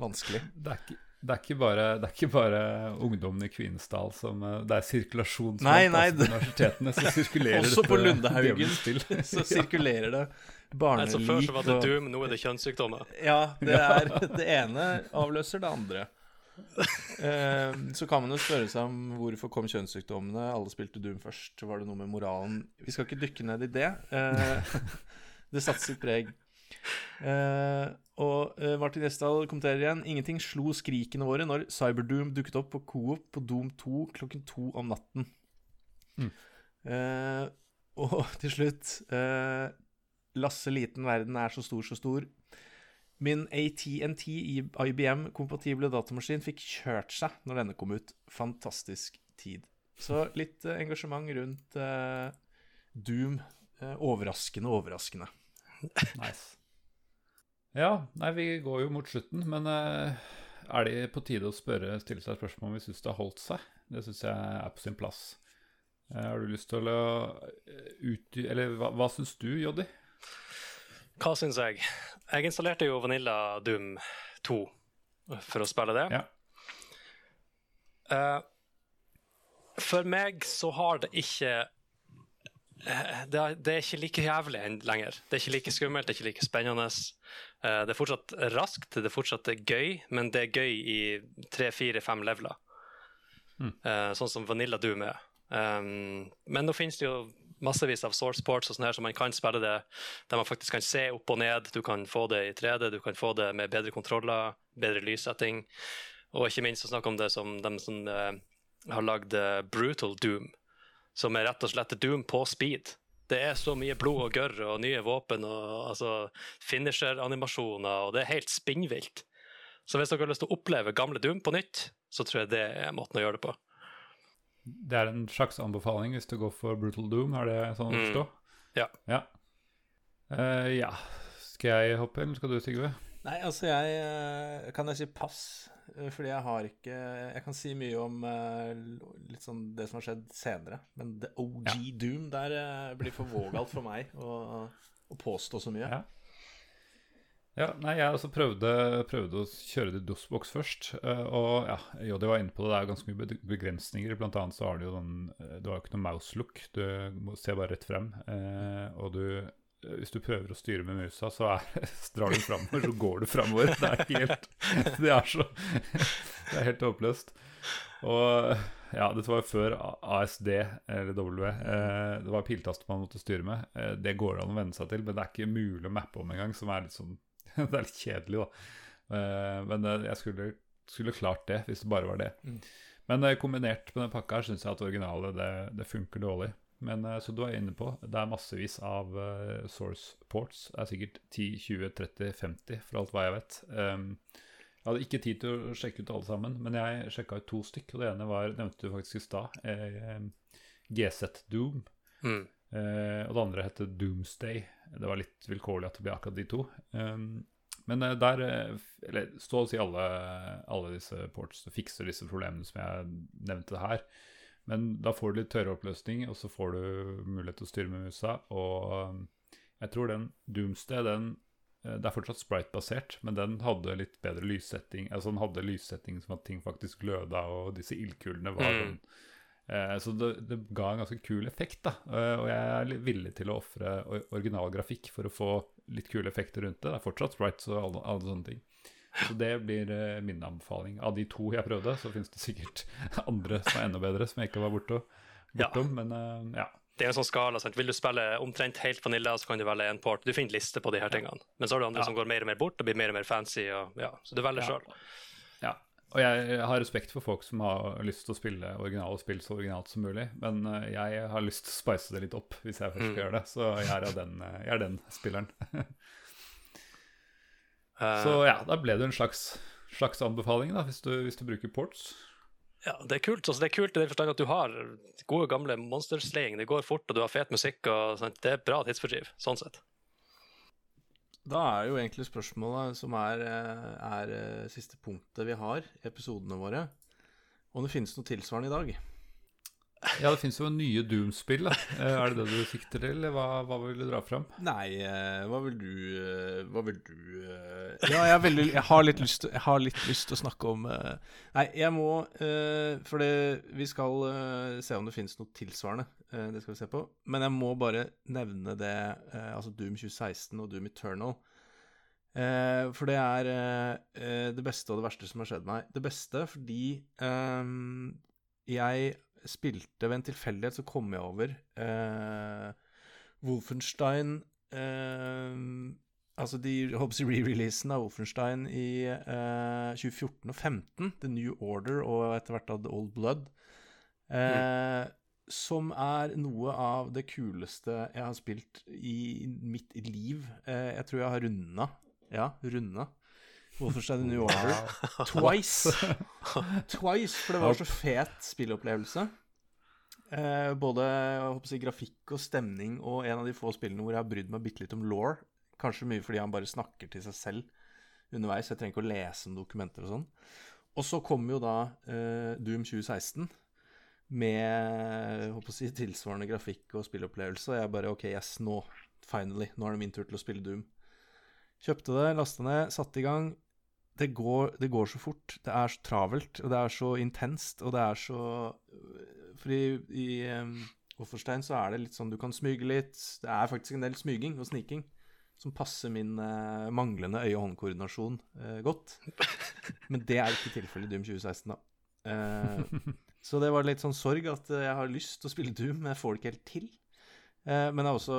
Vanskelig. Det er ikke, det er ikke, bare, det er ikke bare ungdommen i Kvinesdal som eh, Det er sirkulasjonsvalg Nei, nei, altså, på universitetene som sirkulerer Også på Lundehaugen så sirkulerer det Nei, så Før så var det Doom, nå er det kjønnssykdommer. Ja, det er det ene avløser det andre. Eh, så kan man jo spørre seg om hvorfor kom kjønnssykdommene? Alle spilte Doom først. Var det noe med moralen? Vi skal ikke dykke ned i det. Eh, det satte sitt preg. Eh, og Martin Gjesdal kommenterer igjen. Ingenting slo skrikene våre når Cyberdoom dukket opp på Coop på Doom 2 klokken to om natten. Mm. Og til slutt Lasse liten verden er så stor, så stor. Min ATNT IBM-kompatible datamaskin fikk kjørt seg når denne kom ut. Fantastisk tid. Så litt eh, engasjement rundt uh, Doom. Eh, overraskende, overraskende. Nice. Ja, nei, vi går jo mot slutten, men uh, er det på tide å spørre, stille seg spørsmål om vi syns det har holdt seg? Det syns jeg er på sin plass. Uh, har du lyst til å uh, ut... Eller hva, hva syns du, Joddi? Hva syns jeg? Jeg installerte jo Vanilla Doom 2 for å spille det. Ja. Uh, for meg så har det ikke eh, det, er, det er ikke like jævlig lenger. Det er ikke like skummelt, det er ikke like spennende. Eh, det er fortsatt raskt, det er fortsatt gøy, men det er gøy i tre, fire, fem leveler. Mm. Sånn som Vanilla Doom er. Um, men nå finnes det jo massevis av source ports og sånn her, så man kan spille det der man faktisk kan se opp og ned. Du kan få det i 3D, du kan få det med bedre kontroller, bedre lyssetting. Og ikke minst å snakke om det som de som uh, har lagd eh, Brutal Doom, som er rett og slett Doom på speed. Det er så mye blod og gørr og nye våpen og altså, finisher-animasjoner, og det er helt spinnvilt. Så hvis dere har lyst til å oppleve gamle Doom på nytt, så tror jeg det er måten å gjøre det på. Det er en slags anbefaling hvis du går for Brutal Doom, er det sånn å Mm. forstå? Ja. Ja. Uh, ja. Skal jeg hoppe, eller skal du, Sigve? Nei, altså jeg eh, Kan jeg si pass? Eh, Fordi jeg har ikke Jeg kan si mye om litt sånn det som har skjedd senere. Men The OG Doom, der blir for vågalt for meg å, å påstå så mye. Ja. Ja, nei, jeg også prøvde, prøvde å kjøre det DOS-boks først. eh, og ja, Joddi var inne på det, det er ganske mye begrensninger. Blant annet så har du jo den eh, Du har jo ikke noe mouse-look, du ser bare rett frem. eh, og du hvis du prøver å styre med musa, så, er, drar du framover, så går du framover. Det er helt Det er så Det er helt håpløst. Og ja, dette var jo før ASD, eller W. Det var piltaster man måtte styre med. Det går det an å venne seg til, men det er ikke mulig å mappe om engang, som er litt sånn Det er litt kjedelig, da. Eh, men eh, jeg skulle, skulle klart det, hvis det bare var det. Mm. Men eh, kombinert med den pakka her syns jeg at originalet det, det funker dårlig. Men så du er inne på, det er massevis av source ports. Det er sikkert 10, 20, 30, 50, for alt hva jeg vet. Um, jeg hadde ikke tid til å sjekke ut alle sammen, men jeg sjekka ut to stykk. Og det ene var, nevnte du faktisk i stad, GZ Doom. Mm. Eh, og det andre heter Doomsday. Det var litt vilkårlig at det ble akkurat de to. Um, men eh, der eh, Eller stå og si alle, alle disse ports fikser disse problemene som jeg nevnte her. Men da får du litt tørre oppløsning, og så får du mulighet til å styre med musa. Og jeg tror den Doomsday, den Det er fortsatt sprite-basert, men den hadde litt bedre lyssetting. Altså den hadde lyssetting som at ting faktisk gløda, og disse ildkulene var Mm. sånn Så det, det ga en ganske kul effekt, da. Eh, Og jeg er litt villig til å ofre original originalgrafikk for å få litt kule effekter rundt det. Det er fortsatt sprites og alle, alle sånne ting. Så det blir eh, min anbefaling. Av de to jeg prøvde, så finnes det sikkert andre som er enda bedre, som jeg ikke var borte, Ja. bortom. Men eh, ja. Det er en sånn skala. Sant? Vil du spille omtrent helt vanilla, så kan du velge en port. Du finner liste på de her tingene. Men så har du andre Ja. som går mer og mer bort og blir mer og mer fancy. Og, ja, så du velger Ja. sjøl. Og jeg har respekt for folk som har lyst til å spille originale spill så originalt som mulig, men eh, jeg har lyst til å spice det litt opp hvis jeg først skal Mm. gjøre det. Så jeg er, den, eh, jeg er den spilleren. Eh, Så ja, da ble det en slags, slags anbefaling, da, hvis du, hvis du bruker ports. ja, det er kult. Altså, det er kult i den forstand at du har gode, gamle monsterslaying. Det går fort, og du har fet musikk. og sånt. Det er bra tidsfordriv, sånn sett. Da er jo egentlig spørsmålet som er, eh, er eh, siste punktet vi har i episodene våre, om det finnes noe tilsvarende i dag. Ja, det fins jo nye Doom-spill. da. Eh, Er det det du sikter til, eller hva, hva vil du dra fram? Nei, eh, hva vil du eh, Hva vil du Ja, jeg, er veldig, jeg, har litt lyst, jeg har litt lyst til å snakke om Nei, jeg må For det, vi skal se om det finnes noe tilsvarende. det skal vi se på. Men jeg må bare nevne det Altså Doom 2016 og Doom Eternal. Eh, for det er eh, det beste og det verste som har skjedd meg. Det beste fordi eh, jeg spilte ved en tilfeldighet, så kom jeg over eh, Wolfenstein eh, Altså de re-releasen av Wolfenstein i 2014 og 2015, The New Order og etter hvert av The Old Blood. Mm. Som er noe av det kuleste jeg har spilt i mitt liv. jeg tror jeg har runda ja, runda. Wolfenstein New Order. Twice. Twice, for det var så fet spillopplevelse. Eh, både si, grafikk og stemning og en av de få spillene hvor jeg har brydd meg bitte litt om law. Kanskje mye fordi han bare snakker til seg selv underveis. Jeg trenger ikke å lese om dokumenter og sånn. Og så kommer jo da eh, Doom 2016 med håper å si, tilsvarende grafikk og spillopplevelse. Og jeg bare OK, yes, nå, finally. Nå er det min tur til å spille Doom. Kjøpte det, lasta ned, satte i gang. Det går, det går, så fort. Det er så travelt, og det er så intenst, og det er så for i um, Offerstein så er det litt sånn du kan smyge litt. Det er faktisk en del smyging og sniking som passer min uh, manglende øye-hånd-koordinasjon uh, godt. Men det er ikke tilfellet i Doom 2016, da. Uh, så det var litt sånn sorg at jeg har lyst til å spille Doom, men jeg får det ikke helt til. Eh, men det er også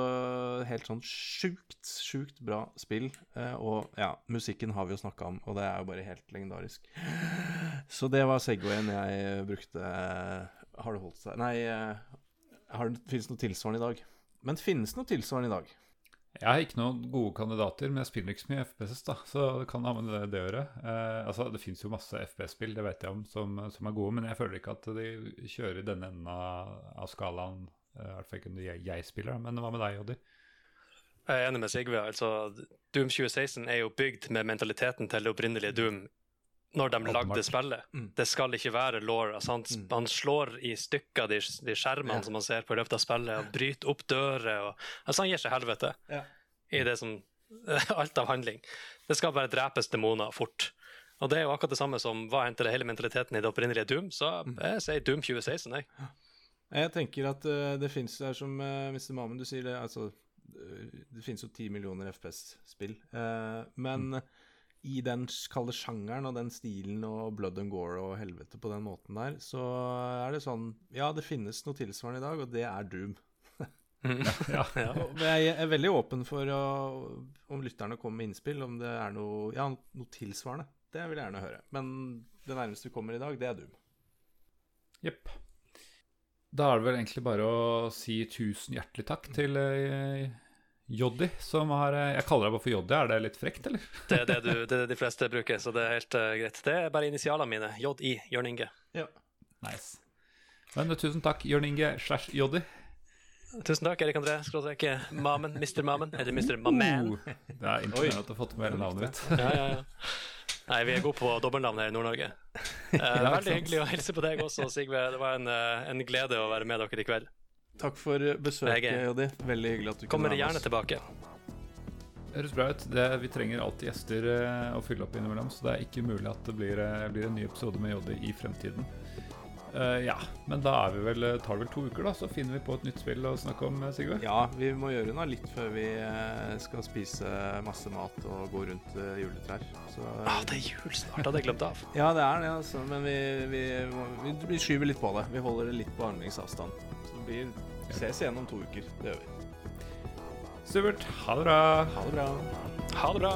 helt sånn sjukt, sjukt bra spill. Eh, og ja, musikken har vi jo snakka om, og det er jo bare helt legendarisk. Så det var Segwayen jeg brukte. Har det holdt seg Nei, har det, finnes noe tilsvarende i dag? Men finnes det noe tilsvarende i dag? Jeg har ikke noen gode kandidater, men jeg spiller ikke så mye FPS, da, så det kan ha med det, det å gjøre. Eh, altså, det fins jo masse FPS-spill, det vet jeg om, som, som, er gode, men jeg føler ikke at de kjører denne enden av, skalaen Eh, I hvert fall ikke når jeg, spiller, men hva med deg, Joddi? Jeg er enig med Sigve. altså Doom 2016 er jo bygd med mentaliteten til det opprinnelige Doom når de Altmark. lagde spillet. Mm. Det skal ikke være law. Altså han, mm. han, slår i stykker de, de skjermene yeah. som man ser på i løpet av spillet, og bryter opp dører. Og, altså Han gir seg helvete yeah. i det som alt av handling. Det skal bare drepes demoner fort. Og det er jo akkurat det samme som hva endte hele mentaliteten i det opprinnelige Doom. Så mm. jeg sier Doom 2016, jeg. Jeg tenker at uh, det fins der som uh, eh, Mr. Mamen, du sier det altså uh, Det fins jo ti millioner FPS-spill. Uh, men mm. i den kalde sjangeren og den stilen og blood and gore og helvete på den måten der, så er det sånn Ja, det finnes noe tilsvarende i dag, og det er Doom. ja, ja. Jeg er veldig åpen for å, om lytterne kommer med innspill, om det er noe, ja, noe tilsvarende. Det vil jeg gjerne høre. Men det nærmeste vi kommer i dag, det er Doom. Jepp. Da er det vel egentlig bare å si tusen hjertelig takk til uh, Joddi, som har uh, Jeg kaller deg bare for Joddi, er det litt frekt, eller? det, er det, du, det er det de fleste bruker, så det er helt uh, greit. Det er bare initialene mine. JI, Jørn Inge. Ja. Nice. Men tusen takk, Jørn Inge slash Joddi. Tusen takk, Erik André. Skråstrek Mamen. Mr. Mamen. Eller Mr. Maman. Uh, det er imponerende at du har fått med hele navnet ditt. ja, ja, ja. Nei, vi er gode på dobbeltnavn her i Nord-Norge. ja, veldig hyggelig å hilse på deg også, Sigve. Det var en, eh, en, glede å være med dere i kveld. Takk for besøket, Joddi. Veldig hyggelig at du kunne være med oss. Kommer gjerne tilbake. Høres bra ut. Det, vi trenger alltid gjester eh, å fylle opp innimellom, så det er ikke mulig at det blir, eh, blir en ny episode med Joddi i fremtiden. Uh, ja, men da er vi vel, tar det vel to uker, da, så finner vi på et nytt spill å snakke om, eh, Sigve? Ja, vi må gjøre noe litt før vi skal spise masse mat og gå rundt juletrær. Så, ah, det er jul snart, hadde jeg glemt av. ja, det er det, altså. Men vi, vi, vi, vi, skyver litt på det. Vi holder det litt på armlengdsavstand. Så vi ses igjen om to uker. Det gjør vi. Supert. Ha det bra. Ha det bra. Ha det bra.